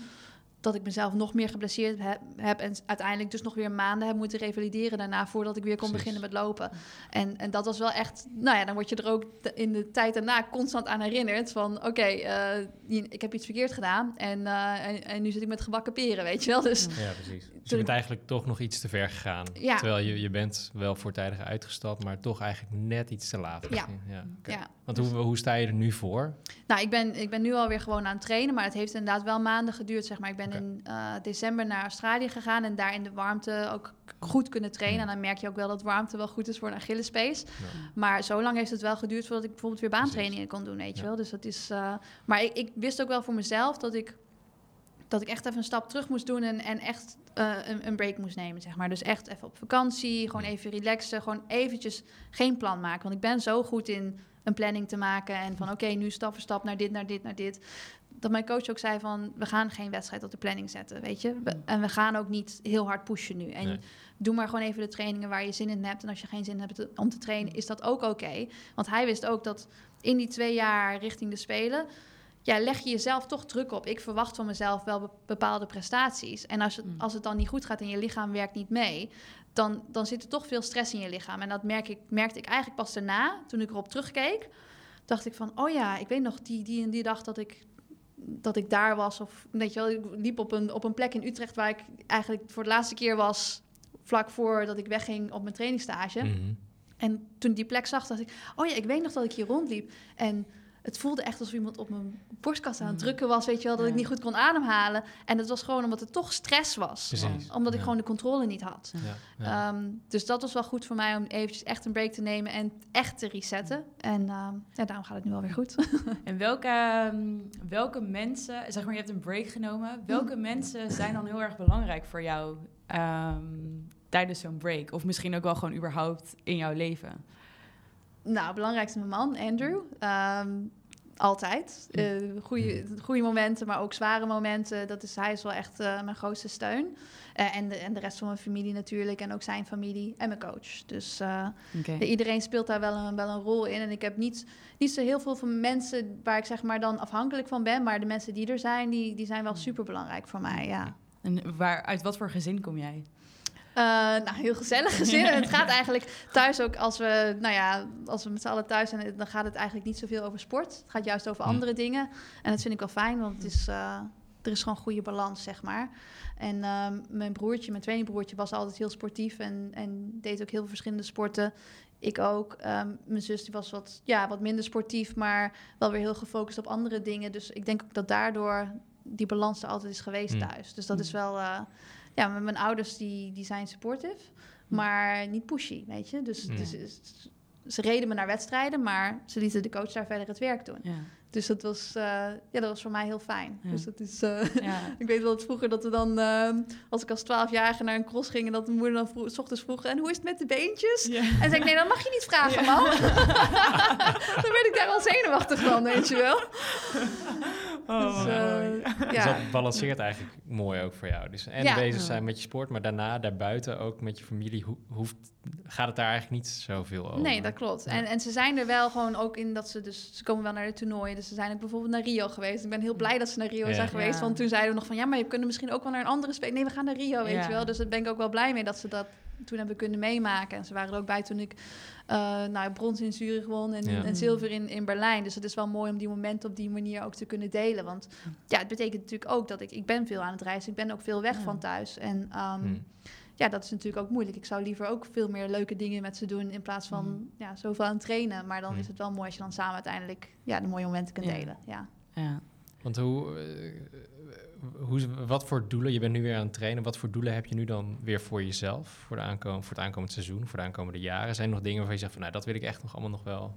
Dat ik mezelf nog meer geblesseerd heb, heb en uiteindelijk dus nog weer maanden heb moeten revalideren daarna voordat ik weer kon Precies. beginnen met lopen. En, en dat was wel echt, nou ja, dan word je er ook in de tijd daarna constant aan herinnerd van, oké, eh, ik heb iets verkeerd gedaan en, eh, en, en nu zit ik met gebakken peren, weet je wel. Dus Ja, precies. Dus je bent eigenlijk toch nog iets te ver gegaan. Ja. Terwijl je, je bent wel voortijdig uitgestapt, maar toch eigenlijk net iets te laat. Ja. ja. Want hoe, hoe sta je er nu voor? Nou, ik ben, ik ben nu alweer gewoon aan het trainen, maar het heeft inderdaad wel maanden geduurd, zeg maar. Ik ben in eh, december naar Australië gegaan en daar in de warmte ook goed kunnen trainen. Hmm. En dan merk je ook wel dat warmte wel goed is voor een Achillespees. Ja. Maar zo lang heeft het wel geduurd voordat ik bijvoorbeeld weer baantrainingen kon doen, weet je wel. Dus dat is. eh, maar ik, ik wist ook wel voor mezelf dat ik dat ik echt even een stap terug moest doen en, en echt eh, een, een break moest nemen, zeg maar. Dus echt even op vakantie, gewoon even relaxen, gewoon eventjes geen plan maken. Want ik ben zo goed in een planning te maken en van oké, nu stap voor stap naar dit, naar dit, naar dit. Dat mijn coach ook zei van, we gaan geen wedstrijd op de planning zetten, weet je. We- en we gaan ook niet heel hard pushen nu. En Nee. doe maar gewoon even de trainingen waar je zin in hebt. En als je geen zin hebt om te trainen, is dat ook oké. Want hij wist ook dat in die twee jaar richting de Spelen... Ja, leg je jezelf toch druk op. Ik verwacht van mezelf wel be- bepaalde prestaties. En als het, Mm. als het dan niet goed gaat en je lichaam werkt niet mee... Dan, dan zit er toch veel stress in je lichaam. En dat merk ik, merkte ik eigenlijk pas daarna, toen ik erop terugkeek... dacht ik van, oh ja, ik weet nog die, die en die dag dat ik, dat ik daar was. Of weet je wel, ik liep op een, op een plek in Utrecht... waar ik eigenlijk voor de laatste keer was... vlak voordat ik wegging op mijn trainingsstage... Mhm. En toen ik die plek zag, dacht ik... oh ja, ik weet nog dat ik hier rondliep. En het voelde echt alsof iemand op mijn borstkast aan het Mm. drukken was... weet je wel, dat ik niet goed kon ademhalen. En het was gewoon omdat het toch stress was. Precies. Omdat ik Ja. gewoon de controle niet had. Ja. Ehm, dus dat was wel goed voor mij om eventjes echt een break te nemen... en echt te resetten. En ehm, ja, daarom gaat het nu alweer goed. En welke, ehm, welke mensen, zeg maar, je hebt een break genomen. Welke mensen zijn dan heel erg belangrijk voor jou tijdens zo'n break? Of misschien ook wel gewoon überhaupt in jouw leven? Nou, belangrijkste mijn man, Andrew. Ehm, altijd. Eh goede, goede momenten, maar ook zware momenten. Dat is, hij is wel echt eh, mijn grootste steun. Eh, en, de, en de rest van mijn familie natuurlijk. En ook zijn familie en mijn coach. Dus iedereen speelt daar wel een, wel een rol in. En ik heb niet, niet zo heel veel van mensen waar ik zeg maar dan afhankelijk van ben. Maar de mensen die er zijn, die, die zijn wel super belangrijk voor mij. Ja. En waar, uit wat voor gezin kom jij? Eh, nou, heel gezellig gezin. En het gaat eigenlijk thuis ook als we, nou ja, als we met z'n allen thuis zijn, dan gaat het eigenlijk niet zoveel over sport. Het gaat juist over Hm. andere dingen. En dat vind ik wel fijn, want het is, eh, er is gewoon goede balans, zeg maar. En ehm, mijn broertje, mijn tweelingbroertje, was altijd heel sportief en, en deed ook heel veel verschillende sporten. Ik ook. Ehm, mijn zus die was wat, ja, wat minder sportief, maar wel weer heel gefocust op andere dingen. Dus ik denk ook dat daardoor die balans er altijd is geweest Hm. thuis. Dus dat Hm. is wel... eh, ja, maar mijn ouders die, die zijn supportive, maar niet pushy, weet je. Dus, Mm. dus is- ze reden me naar wedstrijden, maar ze lieten de coach daar verder het werk doen. Ja. Dus dat was, eh, ja, dat was voor mij heel fijn. Ja. Dus dat is, eh, Ja. ik weet wel dat vroeger dat we dan, eh, als ik als twaalfjarige naar een cross ging, en dat mijn moeder dan vroeg, 's ochtends vroeg, en hoe is het met de beentjes? Ja. En zei ik, nee, dat mag je niet vragen, man. dan werd ik daar al zenuwachtig van, weet je wel. Oh, dus, eh, Dus ja. dat balanceert eigenlijk mooi ook voor jou. Dus en Ja. bezig zijn met je sport, maar daarna daarbuiten ook met je familie ho- hoeft, gaat het daar eigenlijk niet zoveel over. Nee, dat klopt. Ja. En, en ze zijn er wel gewoon ook in dat ze dus... Ze komen wel naar de toernooien. Dus ze zijn ook bijvoorbeeld naar Rio geweest. Ik ben heel blij dat ze naar Rio Ja. zijn geweest. Ja. Want toen zeiden we nog van... Ja, maar je kunt misschien ook wel naar een andere speler. Nee, we gaan naar Rio, weet Ja. je wel. Dus daar ben ik ook wel blij mee dat ze dat toen hebben kunnen meemaken. En ze waren er ook bij toen ik eh nou, brons in Zurich won en, Ja. en zilver in, in Berlijn. Dus het is wel mooi om die momenten op die manier ook te kunnen delen. Want ja, het betekent natuurlijk ook dat ik... Ik ben veel aan het reizen. Ik ben ook veel weg Ja. van thuis. En ehm, Hmm. Ja, dat is natuurlijk ook moeilijk. Ik zou liever ook veel meer leuke dingen met ze doen in plaats van Mhm. ja, zoveel aan het trainen. Maar dan Mhm. is het wel mooi als je dan samen uiteindelijk ja, de mooie momenten kunt Ja. delen. Ja. Ja. Want hoe, eh, hoe, wat voor doelen, je bent nu weer aan het trainen, wat voor doelen heb je nu dan weer voor jezelf, voor, de aankom, voor het aankomend seizoen, voor de aankomende jaren? Zijn er nog dingen waarvan je zegt van, nou, dat wil ik echt nog allemaal nog wel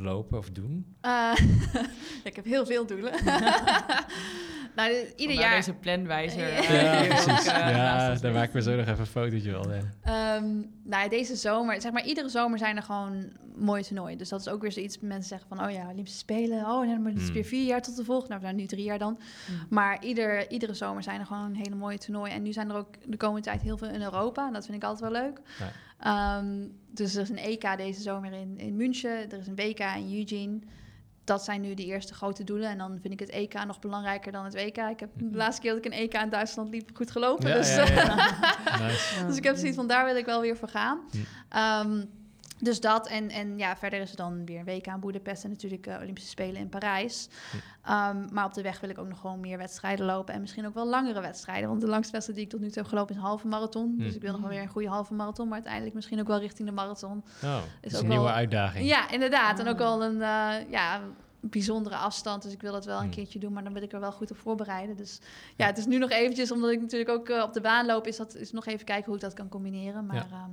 lopen of doen? Eh, ik heb heel veel doelen. nou, de- ieder Vandaar jaar. deze planwijzer. Ja, eh, precies. eh, ja, ons daar maken we zo nog even een fotootje wel. hè. Ehm, nou, ja, deze zomer, zeg maar, iedere zomer zijn er gewoon mooie toernooien. Dus dat is ook weer zoiets. Mensen zeggen van, oh ja, Olympische Spelen. Oh, nee, maar het is Hmm. weer vier jaar tot de volgende. Nou, nou, nu drie jaar dan. Hmm. Maar ieder, iedere zomer zijn er gewoon hele mooie toernooien. En nu zijn er ook de komende tijd heel veel in Europa. En dat vind ik altijd wel leuk. Ja. Ehm, dus er is een EK deze zomer in, in München. Er is een WK in Eugene. Dat zijn nu de eerste grote doelen. En dan vind ik het EK nog belangrijker dan het WK. Ik heb de laatste keer dat ik een EK in Duitsland liep goed gelopen. Ja, dus, ja, ja. Nice. dus ik heb zoiets van, daar wil ik wel weer voor gaan. Hm. Ehm, dus dat en, en ja, verder is er dan weer een week aan Boedapest en natuurlijk eh, Olympische Spelen in Parijs. Hm. Ehm, maar op de weg wil ik ook nog gewoon meer wedstrijden lopen en misschien ook wel langere wedstrijden. Want de langste wedstrijd die ik tot nu toe heb gelopen is een halve marathon. Hm. Dus ik wil nog wel weer een goede halve marathon, maar uiteindelijk misschien ook wel richting de marathon. Oh, dat Is is ook een nieuwe uitdaging. Ja, inderdaad. En ook Ah. wel een eh, ja, bijzondere afstand. Dus ik wil dat wel een Hm. keertje doen, maar dan wil ik er wel goed op voorbereiden. Dus ja, het is nu nog eventjes, omdat ik natuurlijk ook eh, op de baan loop, is dat is nog even kijken hoe ik dat kan combineren. Maar Ja.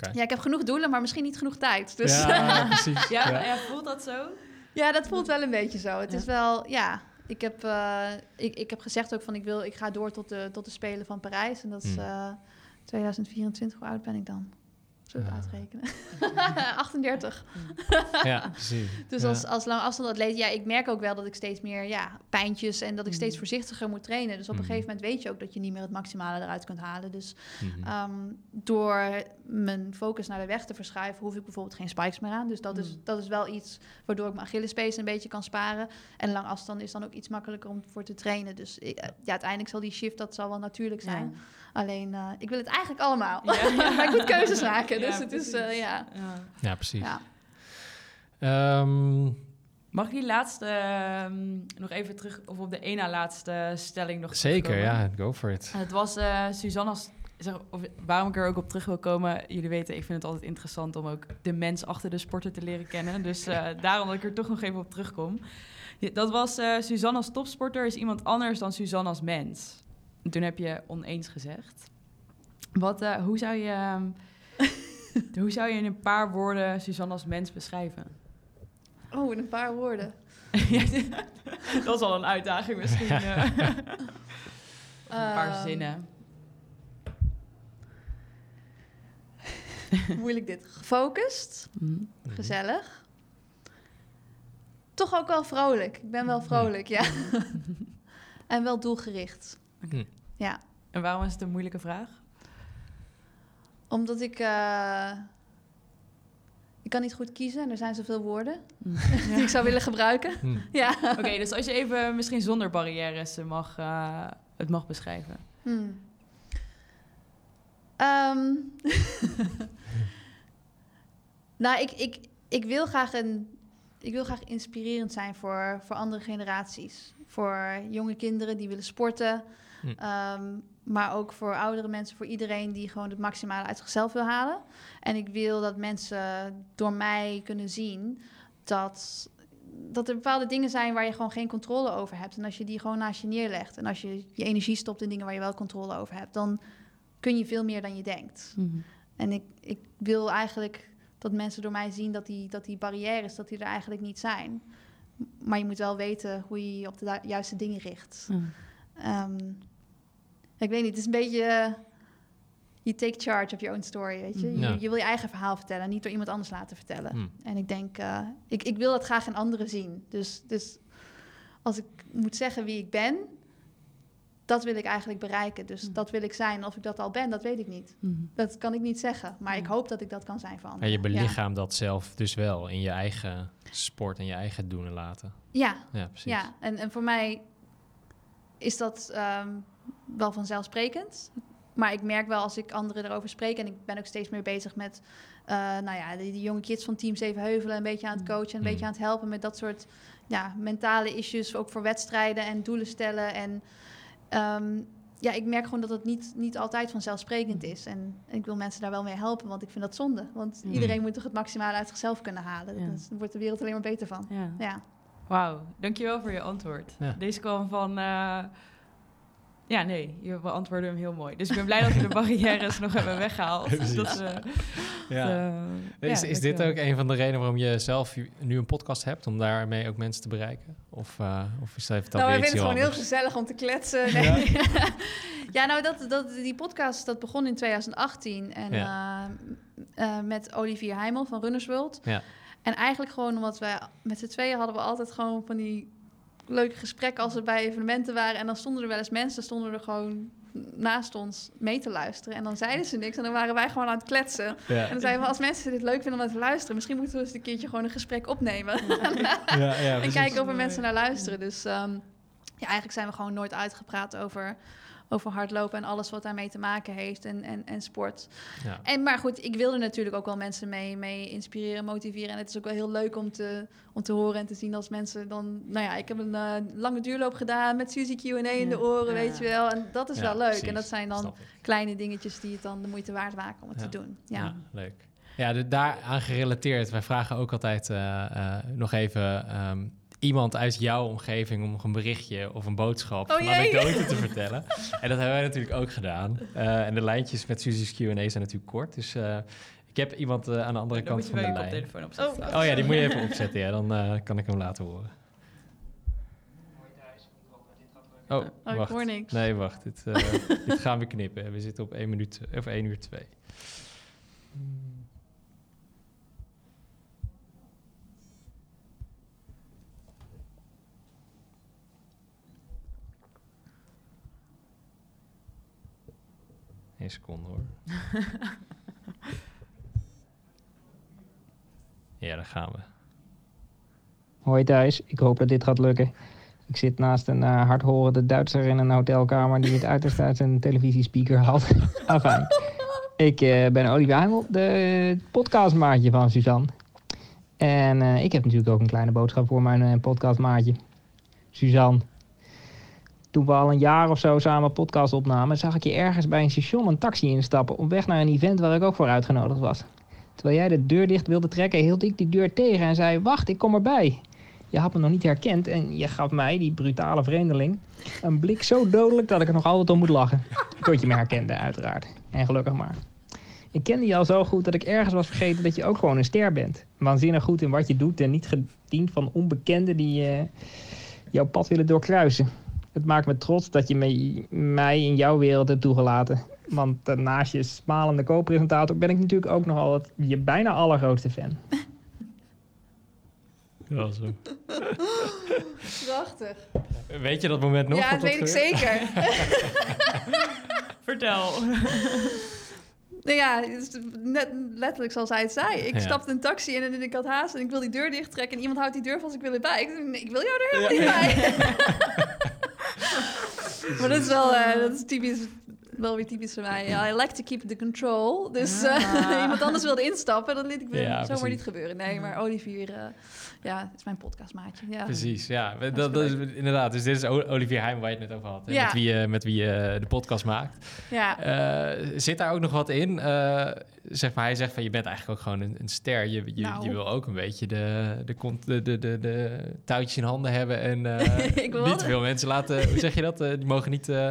Ja. Ja, ik heb genoeg doelen, maar misschien niet genoeg tijd. Dus ja, Ja, precies. Ja, Ja. ja, voelt dat zo? dat voelt wel een beetje zo. Het Ja. is wel, ja. Ik heb, eh, ik, ik heb gezegd ook van ik wil, ik ga door tot de, tot de Spelen van Parijs. En dat is Hm. eh, 2024. Hoe oud ben ik dan? Uitrekenen. 38. Ja, precies. Dus Ja. als, als lang afstandatleet, ja, ik merk ook wel dat ik steeds meer ja, pijntjes en dat ik steeds Mm. voorzichtiger moet trainen. Dus op een Mhm. gegeven moment weet je ook dat je niet meer het maximale eruit kunt halen. Dus Mhm. ehm, door mijn focus naar de weg te verschuiven, hoef ik bijvoorbeeld geen spikes meer aan. Dus dat, is, Mm. dat is wel iets waardoor ik mijn Achillespees een beetje kan sparen. En lang afstand is dan ook iets makkelijker om voor te trainen. Dus ik, eh, ja, uiteindelijk zal die shift, dat zal wel natuurlijk zijn. Alleen, eh, ik wil het eigenlijk allemaal. Ja, ja. maar ik moet keuzes maken. Ja, Dus het is, eh, precies. ja. Ja. Ja, precies. ja. Ehm, Mag ik die laatste ehm, nog even terug, of op de ene na laatste stelling nog zeker, ja. Go for it. Het was eh Susanna's, zeg, of, waarom ik er ook op terug wil komen. Jullie weten, ik vind het altijd interessant om ook de mens achter de sporter te leren kennen. Dus eh, daarom dat ik er toch nog even op terugkom. Ja, Dat was eh Susanna's topsporter is iemand anders dan Susanna's mens. En toen heb je oneens gezegd. Wat, eh, hoe, zou je, ehm, hoe zou je in een paar woorden Susanna's mens beschrijven? Oh, in een paar woorden. Dat is al een uitdaging misschien. eh. een paar Ehm, zinnen. Moeilijk dit. Gefocust. Mhm. gezellig. Toch ook wel vrolijk. Ik ben wel vrolijk, ja. en wel doelgericht. Hm. Ja, En waarom is het een moeilijke vraag? omdat ik... eh, ik kan niet goed kiezen en er zijn zoveel woorden die ik zou willen gebruiken. Hm. Ja. Oké, dus als je even misschien zonder barrières mag, eh, het mag beschrijven. Hmm. Ehm. nou, ik, ik, ik wil graag een. Ik wil graag inspirerend zijn voor, voor andere generaties. Voor jonge kinderen die willen sporten. Hm. Ehm, maar ook voor oudere mensen, voor iedereen die gewoon het maximale uit zichzelf wil halen. En ik wil dat mensen door mij kunnen zien dat, dat er bepaalde dingen zijn waar je gewoon geen controle over hebt. En als je die gewoon naast je neerlegt en als je je energie stopt in dingen waar je wel controle over hebt, dan kun je veel meer dan je denkt. En ik, ik wil eigenlijk dat mensen door mij zien dat die, dat die barrières, dat die er eigenlijk niet zijn. Maar je moet wel weten hoe je je op de juiste dingen richt. Ehm, ik weet niet, het is een beetje... eh, je take charge of your own story, weet je? Mhm. Ja. je? Je wil je eigen verhaal vertellen, niet door iemand anders laten vertellen. Hm. En ik denk, eh, ik, ik wil dat graag in anderen zien. Dus, dus als ik moet zeggen wie ik ben, dat wil ik eigenlijk bereiken. Dus Mhm. dat wil ik zijn. Of ik dat al ben, dat weet ik niet. Dat kan ik niet zeggen. Maar ik Mhm. hoop dat ik dat kan zijn voor En anderen. je belichaamt dat zelf dus wel in je eigen sport en je eigen doen en laten. Ja, Ja, precies. ja. En, en voor mij is dat ehm, wel vanzelfsprekend. Maar ik merk wel als ik anderen erover spreek... en ik ben ook steeds meer bezig met... eh, nou ja, die, die jonge kids van Team Zevenheuvelen... een beetje aan het coachen, een Mm. beetje aan het helpen... met dat soort ja, mentale issues, ook voor wedstrijden en doelen stellen. En ehm, ja, ik merk gewoon dat het niet, niet altijd vanzelfsprekend is. En, ik wil mensen daar wel mee helpen, want ik vind dat zonde. Want Mm. iedereen moet toch het maximale uit zichzelf kunnen halen. Ja. Dus daar wordt de wereld alleen maar beter van. Ja. Ja. Wauw, dankjewel voor je antwoord. Ja. Deze kwam van... eh, ja, nee, je beantwoordde hem heel mooi. Dus ik ben blij dat we de barrières nog hebben weggehaald. Dat, eh, Ja. eh, Is, ja, is dit dankjewel. ook een van de redenen waarom je zelf nu een podcast hebt? Om daarmee ook mensen te bereiken? Of, eh, of is dat even dat nou, weer we vinden het gewoon heel gezellig om te kletsen. Nee. Ja, nou, dat, dat, die podcast dat begon in 2018. En Ja. eh, eh, met Olivier Heimel van Runners World. Ja. En eigenlijk gewoon omdat we met z'n tweeën hadden we altijd gewoon van die leuke gesprekken als we bij evenementen waren. En dan stonden er wel eens mensen, stonden er gewoon naast ons mee te luisteren. En dan zeiden ze niks en dan waren wij gewoon aan het kletsen. En dan zeiden we, als mensen dit leuk vinden om naar te luisteren... misschien moeten we eens een keertje gewoon een gesprek opnemen. Ja, ja, en kijken of er mensen naar luisteren. Dus ehm, ja, eigenlijk zijn we gewoon nooit uitgepraat over, over hardlopen... en alles wat daarmee te maken heeft en, en, en sport. Ja. En, maar goed, ik wil er natuurlijk ook wel mensen mee, mee inspireren, motiveren. En het is ook wel heel leuk om te, om te horen en te zien als mensen dan... Nou ja, ik heb een eh, lange duurloop gedaan met Suzy Q&A in de oren, Ja. weet je wel. En dat is Ja, wel leuk. precies. En dat zijn dan kleine dingetjes die het dan de moeite waard maken om het Ja. te doen. Ja. Ja, leuk. Ja, de, daaraan gerelateerd. Wij vragen ook altijd eh, eh, nog even ehm, iemand uit jouw omgeving om nog een berichtje of een boodschap Oh of een anekdote te vertellen. En dat hebben wij natuurlijk ook gedaan. Eh, en de lijntjes met Suzy's Q&A zijn natuurlijk kort. Dus eh, ik heb iemand eh, aan de andere Dan kant moet je van de lijn. koptelefoon opzetten. Oh. Oh ja, die moet je even opzetten. Ja, dan eh, kan ik hem laten horen. Oh, Oh, ik wacht. hoor niks. Nee, wacht. Dit, eh, dit gaan we knippen. We zitten op 1 minuut of 1 uur 2. Eén seconde hoor. ja, daar gaan we. Hoi Thijs, ik hoop dat dit gaat lukken. Ik zit naast een uh, hardhorende Duitser in een hotelkamer die het uiterst uit zijn televisiespeaker haalt. Afijn. Ik uh, ben Olivier Heimel, de podcastmaatje van Suzanne. En uh, ik heb natuurlijk ook een kleine boodschap voor mijn uh, podcastmaatje. Suzanne. Toen we al een jaar of zo samen podcast opnamen, zag ik je ergens bij een station een taxi instappen op weg naar een event waar ik ook voor uitgenodigd was. Terwijl jij de deur dicht wilde trekken, hield ik die deur tegen en zei: Wacht, ik kom erbij. Je had me nog niet herkend en je gaf mij, die brutale vreemdeling, een blik zo dodelijk dat ik er nog altijd om moet lachen. Tot je me herkende, uiteraard. En gelukkig maar. Ik kende je al zo goed dat ik ergens was vergeten dat je ook gewoon een ster bent. Waanzinnig goed in wat je doet en niet gediend van onbekenden die uh, jouw pad willen doorkruisen. Het maakt me trots dat je me, mij in jouw wereld hebt toegelaten. Want uh, naast je smalende co-presentator ben ik natuurlijk ook nog altijd je bijna allergrootste fan. Ja, zo. Prachtig. Weet je dat moment nog? Ja, dat, dat weet ik gebeurt? zeker. Vertel. nou ja, het is net letterlijk zoals hij het zei. Ik Ja. stapte een taxi in en ik had haast en ik wil die deur dicht trekken. En iemand houdt die deur vast, ik wil erbij. Ik, nee, ik wil jou er helemaal Ja. niet bij. maar dat is wel, eh, dat is typisch, wel weer typisch voor mij. Ja, I like to keep the control. Dus eh, Ah. iemand anders wilde instappen, dat liet ik me Ja, zomaar precies. niet gebeuren. Nee, maar Olivier, eh, ja, is mijn podcastmaatje. Ja. Precies, ja. Dat, dat is, inderdaad, dus dit is Olivier Heim waar je het net over had. Ja. Met wie, je- met wie je de podcast maakt. Ja. Eh, zit daar ook nog wat in? Eh, zeg maar, hij zegt van je bent eigenlijk ook gewoon een, een ster. Je, je, Nou. je wil ook een beetje de, de, de, de, touwtjes in handen hebben. En eh, Ik wil niet veel mensen laten... Hoe zeg je dat? Eh, die mogen niet... eh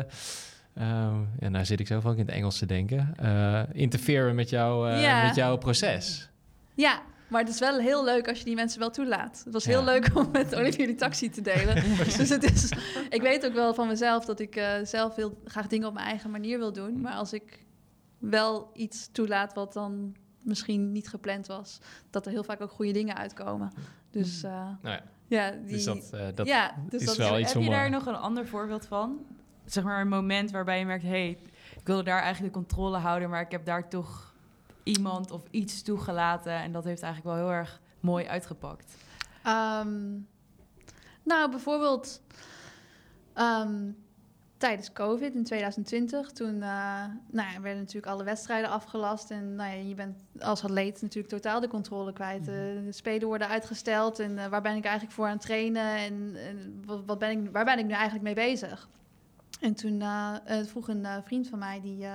ehm, ja, nou zit ik zelf ook in het Engels te denken. Eh interferen met, jou, eh, Ja. met jouw proces. Ja, maar het is wel heel leuk als je die mensen wel toelaat. Het was heel Ja. leuk om met Olivier die taxi te delen. dus het is, ik weet ook wel van mezelf dat ik eh, zelf heel graag dingen op mijn eigen manier wil doen. Maar als ik wel iets toelaat wat dan misschien niet gepland was, dat er heel vaak ook goede dingen uitkomen. Dus uh, Nou ja, ja, die, dus dat, eh, dat ja, dus is dat wel Heb iets je om... daar eh, nog een ander voorbeeld van? Zeg maar een moment waarbij je merkt... hey, ik wilde daar eigenlijk de controle houden... maar ik heb daar toch iemand of iets toegelaten... en dat heeft eigenlijk wel heel erg mooi uitgepakt. Ehm, nou, bijvoorbeeld ehm, tijdens COVID in 2020, toen eh, nou ja, werden natuurlijk alle wedstrijden afgelast. En nou ja, je bent als atleet natuurlijk totaal de controle kwijt. Eh, de spelen worden uitgesteld en eh, waar ben ik eigenlijk voor aan het trainen en, en wat, wat ben ik, waar ben ik nu eigenlijk mee bezig? En toen vroeg een vriend van mij die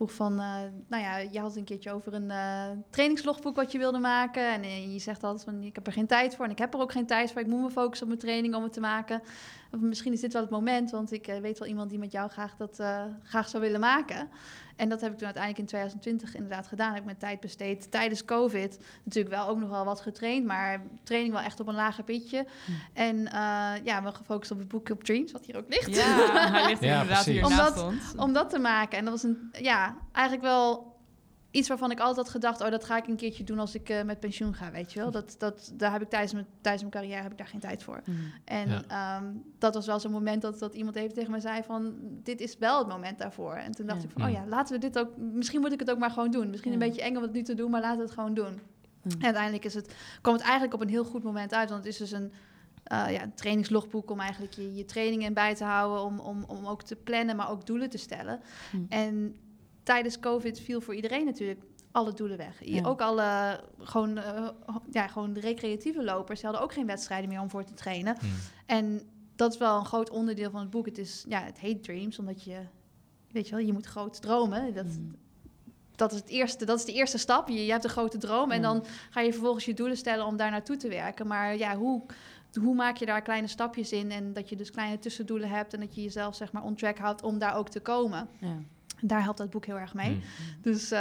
vroeg van, eh, nou ja, je had een keertje over een eh, trainingslogboek wat je wilde maken. En eh, je zegt altijd van, ik heb er geen tijd voor en ik heb er ook geen tijd voor. Ik moet me focussen op mijn training om het te maken. Of misschien is dit wel het moment, want ik eh, weet wel iemand die met jou graag dat eh, graag zou willen maken. En dat heb ik toen uiteindelijk in 2020 inderdaad gedaan. Heb ik mijn tijd besteed tijdens COVID. Natuurlijk wel ook nog wel wat getraind, maar training wel echt op een lager pitje. En eh, ja, we gefocust op het boek Up Dreams, wat hier ook ligt. Ja, hij ligt Ja, inderdaad hier ons. om dat te maken. En dat was een, ja, eigenlijk wel iets waarvan ik altijd had gedacht, oh, dat ga ik een keertje doen als ik eh, met pensioen ga, weet je wel. Dat, dat, daar heb ik tijdens mijn, tijdens mijn carrière heb ik daar geen tijd voor. Mm. En Ja. ehm, dat was wel zo'n moment dat, dat iemand even tegen me zei van, dit is wel het moment daarvoor. En toen dacht Ja. ik van, oh ja, laten we dit ook, misschien moet ik het ook maar gewoon doen. Misschien een beetje eng om het nu te doen, maar laten we het gewoon doen. En uiteindelijk is het, kwam het eigenlijk op een heel goed moment uit, want het is dus een, eh, ja, een trainingslogboek om eigenlijk je, je trainingen in bij te houden, om, om, om ook te plannen, maar ook doelen te stellen. Hm. En tijdens COVID viel voor iedereen natuurlijk alle doelen weg. Ja. Ook alle gewoon, eh, ja, gewoon de recreatieve lopers, hadden ook geen wedstrijden meer om voor te trainen. hmm. En dat is wel een groot onderdeel van het boek. Het, is, ja, het heet Dreams, omdat je, weet je wel, je moet groot dromen. Dat, Mm. dat, is het eerste, dat is de eerste stap. Je, je hebt een grote droom en dan ga je vervolgens je doelen stellen om daar naartoe te werken. Maar ja, hoe, hoe maak je daar kleine stapjes in en dat je dus kleine tussendoelen hebt en dat je jezelf zeg maar on track houdt om daar ook te komen. Ja. Daar helpt dat boek heel erg mee. Hmm. Dus, eh,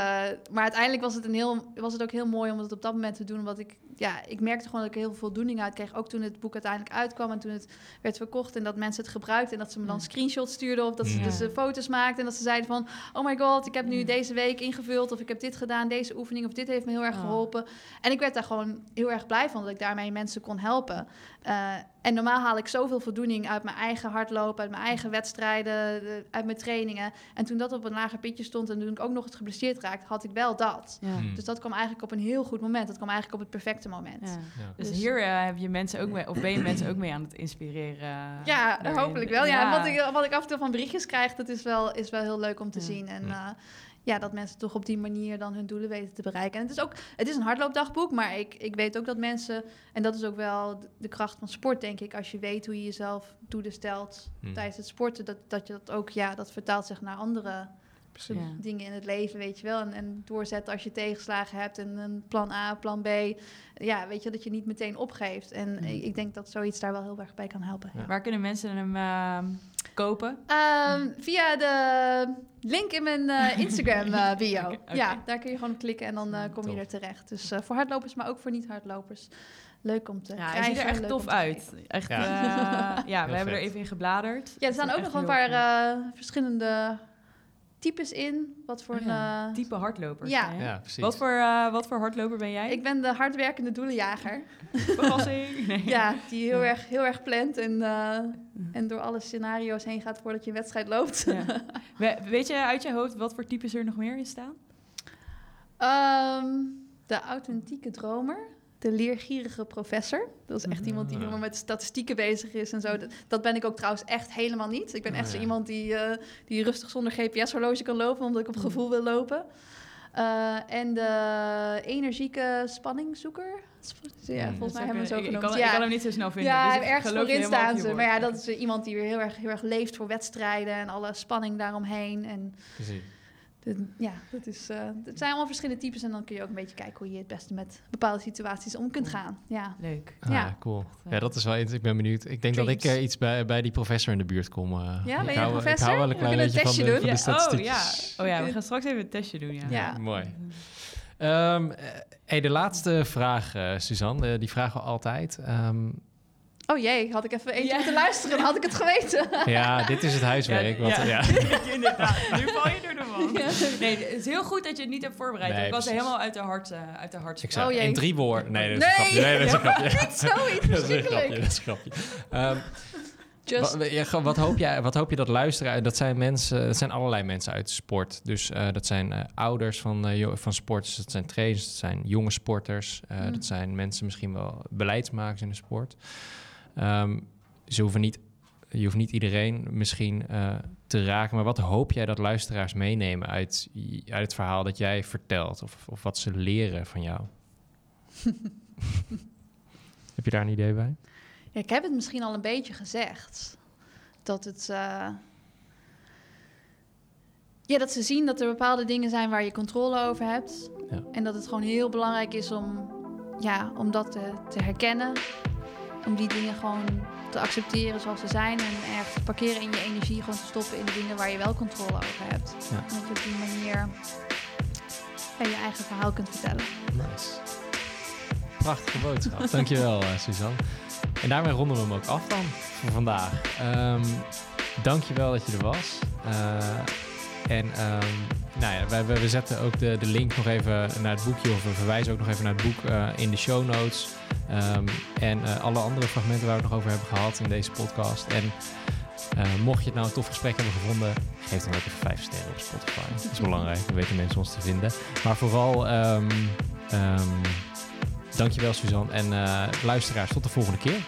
maar uiteindelijk was het, een heel, was het ook heel mooi om het op dat moment te doen. Omdat ik, ja, ik merkte gewoon dat ik heel veel voldoening uit kreeg. Ook toen het boek uiteindelijk uitkwam en toen het werd verkocht. En dat mensen het gebruikten. En dat ze me dan Ja. screenshots stuurden. Of dat ze dus eh, foto's maakten. En dat ze zeiden van, oh my god, ik heb nu Ja. deze week ingevuld. Of ik heb dit gedaan, deze oefening. Of dit heeft me heel erg Oh. geholpen. En ik werd daar gewoon heel erg blij van. Dat ik daarmee mensen kon helpen. Eh, en normaal haal ik zoveel voldoening uit mijn eigen hardlopen, uit mijn eigen wedstrijden, de- uit mijn trainingen. En toen dat op een lager pitje stond en toen ik ook nog eens geblesseerd raakte, had ik wel dat. Ja. Hmm. Dus dat kwam eigenlijk op een heel goed moment. Dat kwam eigenlijk op het perfecte moment. Ja. Ja, Ja. Dus Dus- hier eh, heb je mensen ook mee, of ben je mensen ook mee aan het inspireren? daarin? hopelijk wel. Ja. En wat, ik, wat ik af en toe van berichtjes krijg, dat is wel, is wel heel leuk om te Ja. zien. En Ja. Ja. dat mensen toch op die manier dan hun doelen weten te bereiken. En het is ook, het is een hardloopdagboek, maar ik, ik weet ook dat mensen, en dat is ook wel de- kracht van sport, denk ik, als je weet hoe je jezelf doelen stelt Hmm. tijdens het sporten, dat, dat je dat ook, ja, dat vertaalt zich naar andere. Ja. dingen in het leven, weet je wel. En, en doorzetten als je tegenslagen hebt en een plan A, plan B. Ja, weet je, dat je niet meteen opgeeft. En Mm. ik, ik denk dat zoiets daar wel heel erg bij kan helpen. Ja. Waar kunnen mensen hem ehm, kopen? Ehm, via de link in mijn eh, Instagram eh, bio. Ja, daar kun je gewoon op klikken en dan eh, kom je er terecht. Dus eh, voor hardlopers, maar ook voor niet-hardlopers. Leuk om te Ja, hij ziet er echt tof uit. Echt, Ja. ja, ja we hebben er even in gebladerd. Ja, er staan ook nog een paar eh, verschillende types in. Wat voor Oh ja, een... eh, type hardlopers. ja. precies. Wat voor, eh, wat voor hardloper ben jij? ik ben de hardwerkende doelenjager. Verrassing. Nee. Ja, die heel, Ja. erg, heel erg plant en, eh, en door alle scenario's heen gaat voordat je een wedstrijd loopt. We- weet je uit je hoofd wat voor types er nog meer in staan? Ehm, de authentieke dromer. De leergierige professor. Dat is echt iemand die Ah. helemaal met statistieken bezig is en zo. Dat, dat ben ik ook trouwens echt helemaal niet. Ik ben echt zo ja. iemand die, eh, die rustig zonder GPS-horloge kan lopen, omdat ik op Hmm. gevoel wil lopen. Eh, en de energieke spanningzoeker. Sp- Ja, Hmm. volgens mij hebben we hem zo ik, ik, genoemd. kan, ja. ik kan hem niet zo snel vinden. Ja, dus ergens voorin op staan ze. Maar ja, dat is iemand die weer heel erg, heel erg leeft voor wedstrijden en alle spanning daaromheen. En Precies. Ja, dat is, eh, het zijn allemaal verschillende types. En dan kun je ook een beetje kijken hoe je het beste met bepaalde situaties om kunt gaan. Ja. Leuk. Ah, Ja. cool. eh, Ja, dat is wel iets. Ik ben benieuwd. Ik denk dat ik eh, iets bij, bij die professor in de buurt kom. eh. Ja, ik ben je hou, een Ik professor? hou wel We een klein een van testje de, doen. van de Ja, oh, ja. oh ja, we gaan straks even een testje doen. Ja. Ja. Mooi. Ehm, eh, hey, de laatste vraag, eh, Suzanne, eh, die vragen we altijd. Ehm, Oh jee, had ik even eentje Ja. moeten luisteren, dan had ik het geweten. ja, dit is het huiswerk. Ja, want, ja. ja. Inderdaad, nu val je. Nee, het is heel goed dat je het niet hebt voorbereid. Nee, ik was precies. helemaal uit de hart, eh, uit de hart. Ik zou Oh, in drie woorden... Nee, dat is een Nee. grapje. Nee, dat is een grapje. Niet zoiets Dat is een grapje. verschrikkelijk. Dat is een grapje. Ehm, Just, Wat, ja, wat, hoop jij, wat hoop je dat luisteren? Dat zijn mensen, dat zijn allerlei mensen uit de sport. Dus eh, dat zijn eh, ouders van, eh, jo- van sporters, dat zijn trainers, dat zijn jonge sporters, eh, Mm. dat zijn mensen misschien wel beleidsmakers in de sport. Ehm, ze hoeven niet, je hoeft niet iedereen misschien eh, te raken, maar wat hoop jij dat luisteraars meenemen uit, uit het verhaal dat jij vertelt of, of wat ze leren van jou? Heb je daar een idee bij? ja, ik heb het misschien al een beetje gezegd. Dat het... eh, ja, dat ze zien dat er bepaalde dingen zijn waar je controle over hebt. Ja. En dat het gewoon heel belangrijk is om, ja, om dat te, te herkennen. Om die dingen gewoon te accepteren zoals ze zijn. En te parkeren in je energie gewoon te stoppen in de dingen waar je wel controle over hebt. Ja. En dat je op die manier je eigen verhaal kunt vertellen. Nice. Prachtige boodschap. Dankjewel, uh, Suzanne. En daarmee ronden we hem ook af dan voor vandaag. Um, dankjewel dat je er was. Uh, en um, nou ja, we, zetten ook de, de link nog even naar het boekje, of we verwijzen ook nog even naar het boek uh, in de show notes. Um, en uh, alle andere fragmenten waar we het nog over hebben gehad in deze podcast. En uh, mocht je het nou een tof gesprek hebben gevonden, geef dan ook even 5 sterren op Spotify. Dat is belangrijk, dan weten mensen ons te vinden. Maar vooral, um, um, dankjewel Suzanne. En luisteraars, tot de volgende keer.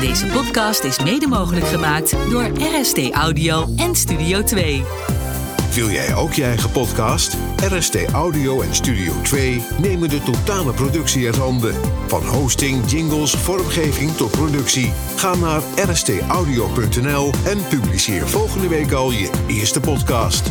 Deze podcast is mede mogelijk gemaakt door RST Audio en Studio 2. Wil jij ook je eigen podcast? RST Audio en Studio 2 nemen de totale productie uit handen. Van hosting, jingles, vormgeving tot productie. Ga naar rstaudio.nl en publiceer volgende week al je eerste podcast.